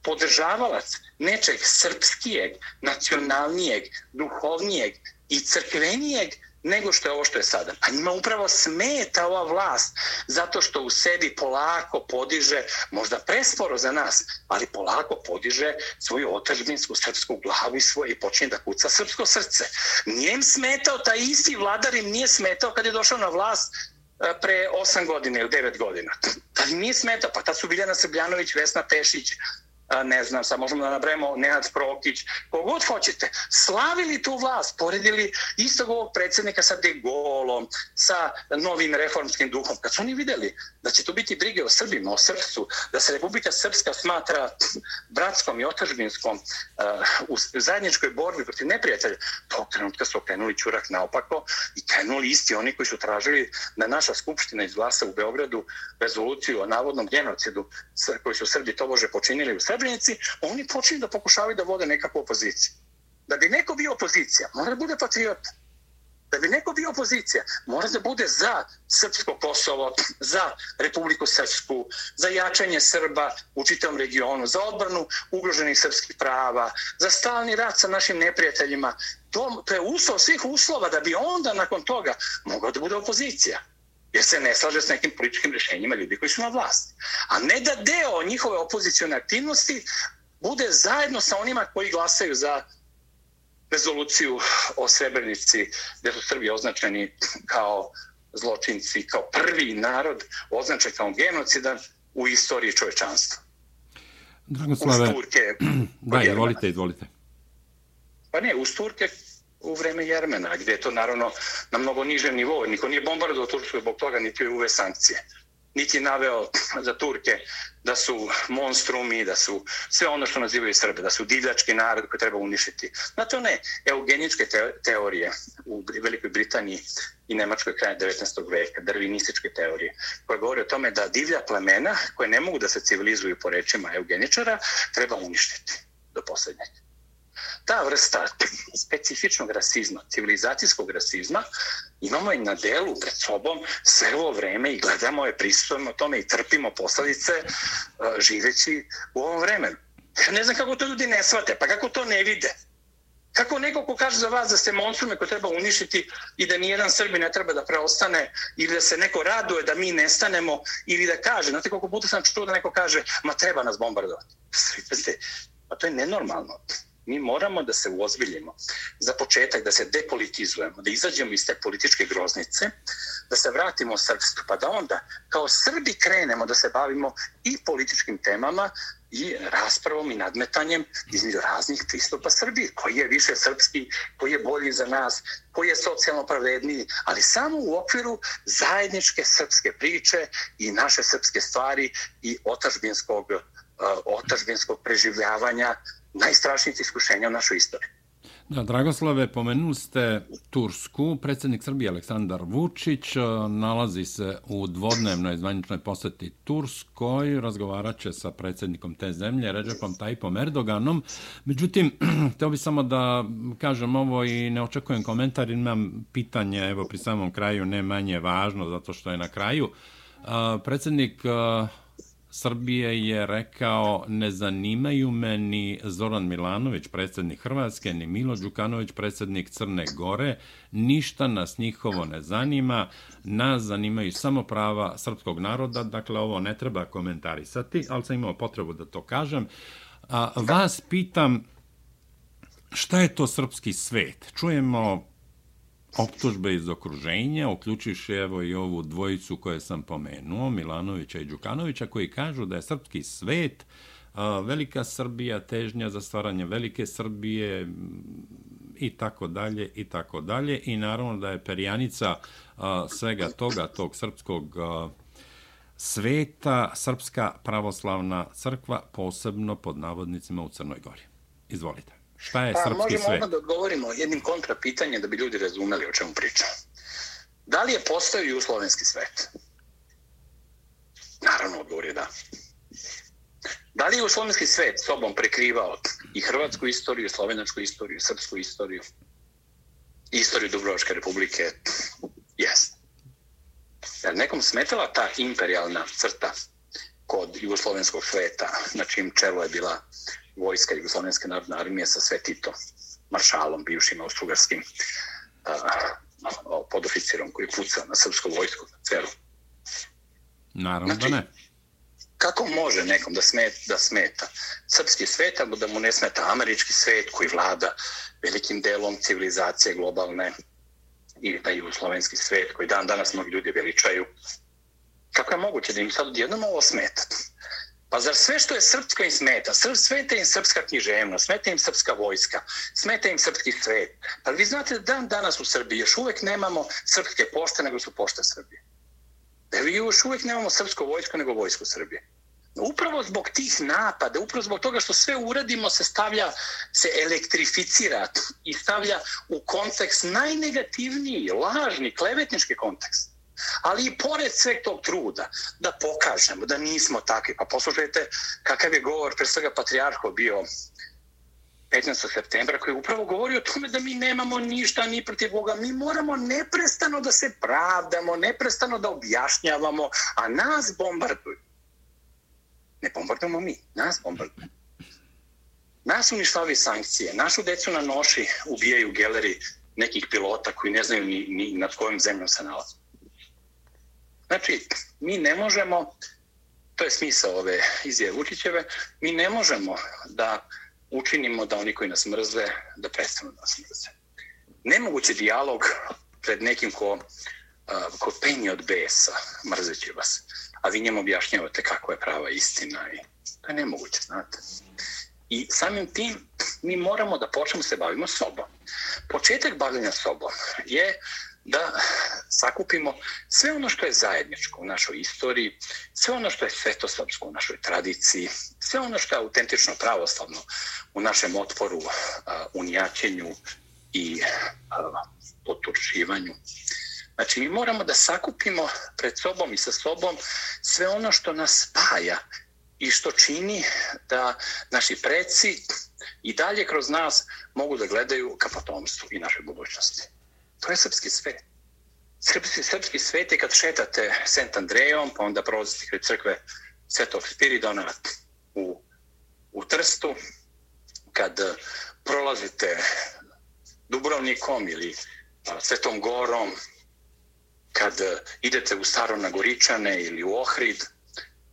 podržavalac nečeg srpskijeg, nacionalnijeg, duhovnijeg i crkvenijeg nego što je ovo što je sada. A njima upravo smeta ova vlast zato što u sebi polako podiže, možda presporo za nas, ali polako podiže svoju otažbinsku srpsku glavu i svoje i počinje da kuca srpsko srce. Nije im smetao, taj isti vladar im nije smetao kad je došao na vlast e, pre 8 godina ili 9 godina. Tad im nije smetao, pa tad su Biljana Srbljanović, Vesna Pešić, ne znam, sad možemo da nabremo Nenad Prokić, kogod hoćete, slavili tu vlast, poredili istog ovog predsjednika sa De Golom, sa novim reformskim duhom. Kad su oni videli da će to biti brige o Srbima, o Srpsu, da se Republika Srpska smatra bratskom i otažbinskom uh, u zajedničkoj borbi protiv neprijatelja, tog trenutka su okrenuli čurak naopako i krenuli isti oni koji su tražili da naša skupština izglasa u Beogradu rezoluciju o navodnom genocidu koji su Srbi tobože počinili u Srbiji, Srebrenici, oni počinju da pokušavaju da vode nekakvu opoziciju. Da bi neko bio opozicija, mora da bude patriota. Da bi neko bio opozicija, mora da bude za Srpsko Kosovo, za Republiku Srpsku, za jačanje Srba u čitavom regionu, za odbranu ugroženih srpskih prava, za stalni rad sa našim neprijateljima. To, to je uslov svih uslova da bi onda nakon toga mogao da bude opozicija jer se ne slaže s nekim političkim rješenjima ljudi koji su na vlasti. A ne da deo njihove opozicijone aktivnosti bude zajedno sa onima koji glasaju za rezoluciju o Srebrenici, gdje su Srbi označeni kao zločinci, kao prvi narod označen kao genocidan u istoriji čovečanstva. Dragoslave, uz Turke, da, izvolite, izvolite. Pa ne, uz Turke u vreme Jermena, gdje je to naravno na mnogo nižem nivou. Niko nije bombardovao Tursku zbog toga, niti je uve sankcije. Niti je naveo za Turke da su monstrumi, da su sve ono što nazivaju Srbe, da su divljački narod koji treba uništiti. Znate one eugeničke teorije u Velikoj Britaniji i Nemačkoj kraja 19. veka, drvinističke teorije, koje govore o tome da divlja plemena koje ne mogu da se civilizuju po rečima eugeničara, treba uništiti do posljednjeg ta vrsta specifičnog rasizma, civilizacijskog rasizma, imamo je na delu pred sobom sve ovo vreme i gledamo je, prisutujemo tome i trpimo posledice uh, živeći u ovom vremenu. Ja ne znam kako to ljudi ne shvate, pa kako to ne vide. Kako neko ko kaže za vas da ste monstrume koje treba uništiti i da nijedan Srbi ne treba da preostane ili da se neko raduje da mi nestanemo ili da kaže, znate koliko puta sam čuo da neko kaže ma treba nas bombardovati. Pa to je nenormalno mi moramo da se uozbiljimo za početak, da se depolitizujemo, da izađemo iz te političke groznice, da se vratimo u pa da onda kao Srbi krenemo da se bavimo i političkim temama i raspravom i nadmetanjem između raznih pristupa Srbije, koji je više srpski, koji je bolji za nas, koji je socijalno pravedniji, ali samo u okviru zajedničke srpske priče i naše srpske stvari i otažbinskog, eh, otažbinskog preživljavanja najstrašnijih iskušenja u našoj istoriji. Da, Dragoslave, pomenuli ste Tursku. Predsjednik Srbije Aleksandar Vučić e, nalazi se u dvodnevnoj zvaničnoj poseti Turskoj. Razgovarat će sa predsjednikom te zemlje, Ređepom Tajpom Erdoganom. Međutim, htio bih samo da kažem ovo i ne očekujem komentar. Imam pitanje, evo, pri samom kraju, ne manje važno, zato što je na kraju. E, predsjednik e, Srbije je rekao ne zanimaju me ni Zoran Milanović, predsjednik Hrvatske, ni Milo Đukanović, predsjednik Crne Gore. Ništa nas njihovo ne zanima. Nas zanimaju samo prava srpskog naroda. Dakle, ovo ne treba komentarisati, ali sam imao potrebu da to kažem. A, vas pitam šta je to srpski svet? Čujemo optužbe iz okruženja, uključujući evo i ovu dvojicu koje sam pomenuo, Milanovića i Đukanovića, koji kažu da je srpski svet, velika Srbija, težnja za stvaranje velike Srbije i tako dalje i tako dalje i naravno da je perjanica svega toga, tog srpskog sveta, Srpska pravoslavna crkva, posebno pod navodnicima u Crnoj Gori. Izvolite. Šta je pa, srpski možemo svet? Možemo da odgovorimo jednim kontra pitanje da bi ljudi razumeli o čemu pričam. Da li je postao i u slovenski svet? Naravno, odgovor je da. Da li je u slovenski svet sobom prekrivao i hrvatsku istoriju, slovenačku istoriju, srpsku istoriju, istoriju Dubrovačke republike? Jes. Jer nekom smetala ta imperialna crta kod jugoslovenskog sveta, na čim čelo je bila vojska Jugoslovenske narodne armije sa Svetito, maršalom, bivšim austrugarskim uh, podoficirom koji pucao na srpsku vojsku na ceru. Naravno znači, da ne. Kako može nekom da smeta, da smeta srpski svet, da mu ne smeta američki svet koji vlada velikim delom civilizacije globalne i taj jugoslovenski svet koji dan danas mnogi ljudi veličaju. Kako je moguće da im sad odjednom ovo smeta? Pa zar sve što je srpsko im smeta? Smeta im srpska književnost, smeta im srpska vojska, smeta im srpski svet. Pa vi znate da dan danas u Srbiji još uvek nemamo srpske pošte nego su pošte Srbije. Da vi još uvek nemamo srpsko vojsko nego vojsko Srbije. Upravo zbog tih napada, upravo zbog toga što sve uradimo se stavlja, se elektrificira i stavlja u kontekst najnegativniji, lažni, klevetnički kontekst. Ali i pored sveg tog truda da pokažemo da nismo takvi. Pa poslušajte kakav je govor pre svega patrijarho bio 15. septembra koji upravo govori o tome da mi nemamo ništa ni protiv Boga. Mi moramo neprestano da se pravdamo, neprestano da objašnjavamo, a nas bombarduju. Ne bombardujemo mi, nas bombarduju. Nas uništavaju sankcije, našu decu na noši ubijaju geleri nekih pilota koji ne znaju ni, ni nad kojom zemljom se nalaze. Znači, mi ne možemo, to je smisao ove izjeve Vučićeve, mi ne možemo da učinimo da oni koji nas mrze, da prestanu da nas mrze. Nemoguće dijalog pred nekim ko, ko penje od besa, mrzeći vas, a vi njemu objašnjavate kako je prava istina i to je nemoguće, znate. I samim tim mi moramo da počnemo se bavimo sobom. Početak bavljenja sobom je da sakupimo sve ono što je zajedničko u našoj istoriji, sve ono što je svetosrpsko u našoj tradiciji, sve ono što je autentično pravoslavno u našem otporu, unijaćenju i poturčivanju. Znači, mi moramo da sakupimo pred sobom i sa sobom sve ono što nas spaja i što čini da naši preci i dalje kroz nas mogu da gledaju ka potomstvu i našoj budućnosti. To je srpski svet. Srpski, srpski svet je kad šetate Sent Andrejom, pa onda prolazite kred crkve Svetog Spiridona u, u Trstu, kad eh, prolazite Dubrovnikom ili a, Svetom Gorom, kad eh, idete u Staro Nagoričane ili u Ohrid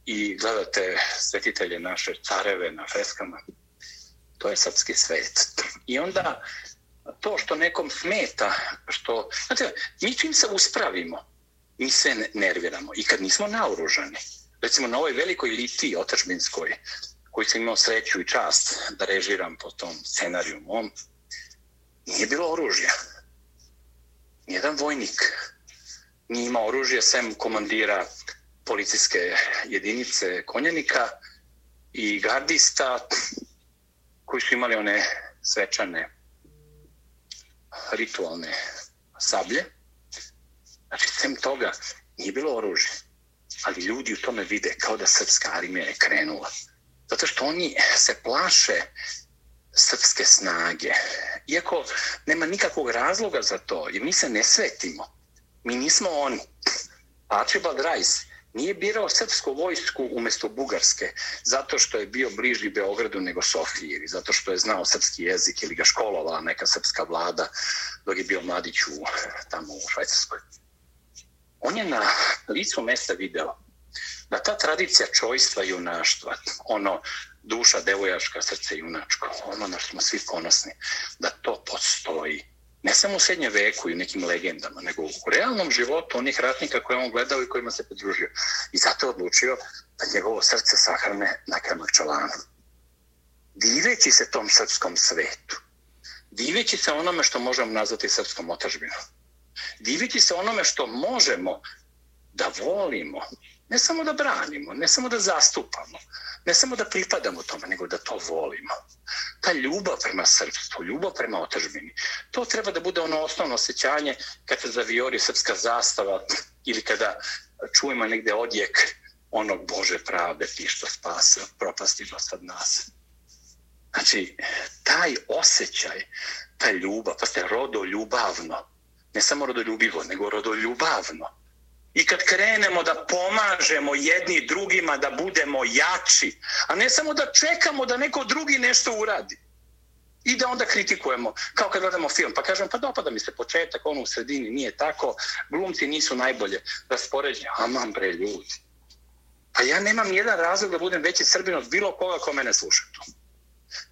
i gledate svetitelje naše careve na freskama, to je srpski svet. I onda to što nekom smeta, što, znate, mi čim se uspravimo, mi se nerviramo. I kad nismo naoružani, recimo na ovoj velikoj litiji otačbinskoj, koji sam imao sreću i čast da režiram po tom scenariju mom, nije bilo oružja. Nijedan vojnik nije imao oružje, sem komandira policijske jedinice konjanika i gardista koji su imali one svečane ritualne sablje. Znači, sem toga nije bilo oružje, ali ljudi u tome vide kao da srpska armija je krenula. Zato što oni se plaše srpske snage. Iako nema nikakvog razloga za to, jer mi se ne svetimo. Mi nismo oni. Archibald Rice nije birao srpsku vojsku umjesto bugarske, zato što je bio bliži Beogradu nego Sofiji, ili zato što je znao srpski jezik ili ga školovala neka srpska vlada dok je bio mladić u, tamo u Švajcarskoj. On je na licu mesta video da ta tradicija čojstva i junaštva, ono duša devojaška, srce junačko, ono na što smo svi ponosni, da to postoji ne samo u srednjem veku i nekim legendama, nego u realnom životu onih ratnika koje on gledao i kojima se pridružio. I zato je odlučio da njegovo srce sahrane na Kramakčalanu. Diveći se tom srpskom svetu, diveći se onome što možemo nazvati srpskom otažbinom, diveći se onome što možemo da volimo, ne samo da branimo, ne samo da zastupamo, ne samo da pripadamo tome, nego da to volimo. Ta ljubav prema srpstvu, ljubav prema otažbini, to treba da bude ono osnovno osjećanje kad se zaviori srpska zastava ili kada čujemo negde odjek onog Bože pravde ti što spasa, propasti do sad nas. Znači, taj osjećaj, ta ljubav, pa ste rodoljubavno, ne samo rodoljubivo, nego rodoljubavno, i kad krenemo da pomažemo jedni drugima da budemo jači, a ne samo da čekamo da neko drugi nešto uradi. I da onda kritikujemo, kao kad gledamo film, pa kažem, pa dopada mi se početak, ono u sredini nije tako, glumci nisu najbolje raspoređeni, aman bre ljudi. Pa ja nemam jedan razlog da budem veći srbin od bilo koga ko mene sluša tu.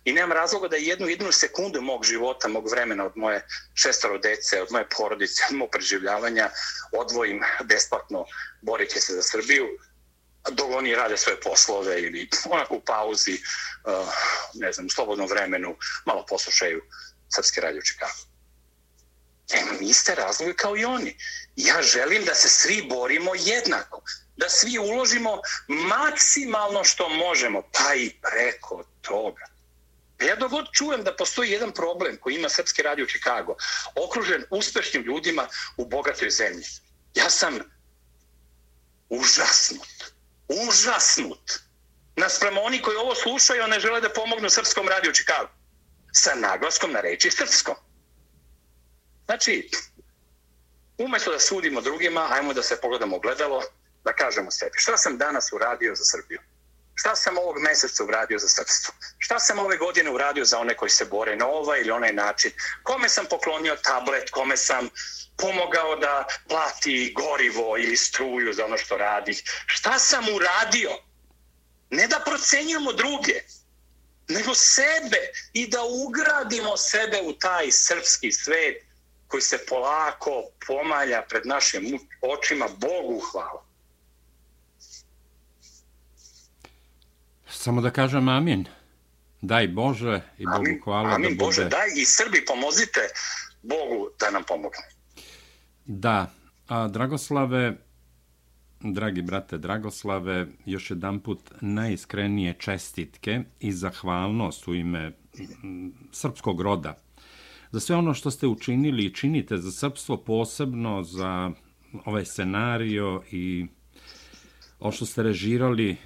I nemam razloga da jednu jednu sekundu mog života, mog vremena od moje šestoro dece, od moje porodice, od mog preživljavanja odvojim besplatno boreći se za Srbiju, dok oni rade svoje poslove ili onako u pauzi, uh, ne znam, u slobodnom vremenu, malo poslušaju Srpske radio Čikago. E, nemam iste razloge kao i oni. Ja želim da se svi borimo jednako. Da svi uložimo maksimalno što možemo, pa i preko toga. E, ja dogod čujem da postoji jedan problem koji ima Srpski radio Chicago, okružen uspešnim ljudima u bogatoj zemlji. Ja sam užasnut. Užasnut. Nasprem oni koji ovo slušaju, one žele da pomognu Srpskom radio Chicago. Sa naglaskom na reči Srpskom. Znači, umjesto da sudimo drugima, ajmo da se pogledamo gledalo, da kažemo sebi. Šta sam danas uradio za Srbiju? Šta sam ovog meseca uradio za srpstvo? Šta sam ove godine uradio za one koji se bore na ovaj ili onaj način? Kome sam poklonio tablet? Kome sam pomogao da plati gorivo ili struju za ono što radi? Šta sam uradio? Ne da procenjujemo druge, nego sebe i da ugradimo sebe u taj srpski svet koji se polako pomalja pred našim očima. Bogu hvala. Samo da kažem amin. Daj Bože i Bogu hvala amin, da bude... Bože, daj i Srbi pomozite Bogu da nam pomogne. Da. A, Dragoslave, dragi brate Dragoslave, još jedan put najiskrenije čestitke i zahvalnost u ime srpskog roda. Za sve ono što ste učinili i činite za srpstvo posebno, za ovaj scenario i ovo što ste režirali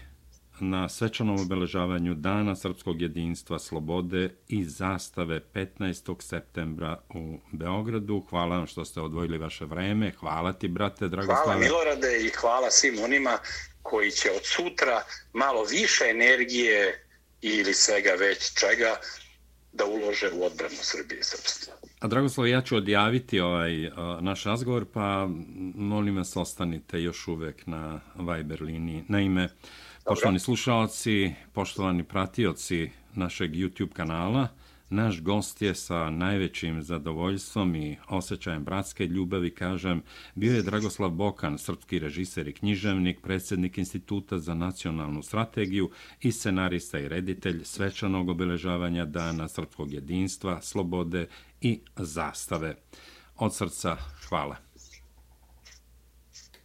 na svečanom obeležavanju Dana Srpskog jedinstva, slobode i zastave 15. septembra u Beogradu. Hvala vam što ste odvojili vaše vreme. Hvala ti, brate, Dragoslave. Hvala Milorade i hvala svim onima koji će od sutra malo više energije ili svega već čega da ulože u odbranu Srbije i Srpstva. A Dragoslav, ja ću odjaviti ovaj a, naš razgovor, pa molim vas ostanite još uvek na Viber liniji. Naime, Poštovani slušalci, poštovani pratioci našeg YouTube kanala, naš gost je sa najvećim zadovoljstvom i osjećajem bratske ljubavi, kažem, bio je Dragoslav Bokan, srpski režiser i književnik, predsjednik Instituta za nacionalnu strategiju i scenarista i reditelj svečanog obeležavanja Dana srpskog jedinstva, slobode i zastave. Od srca hvala.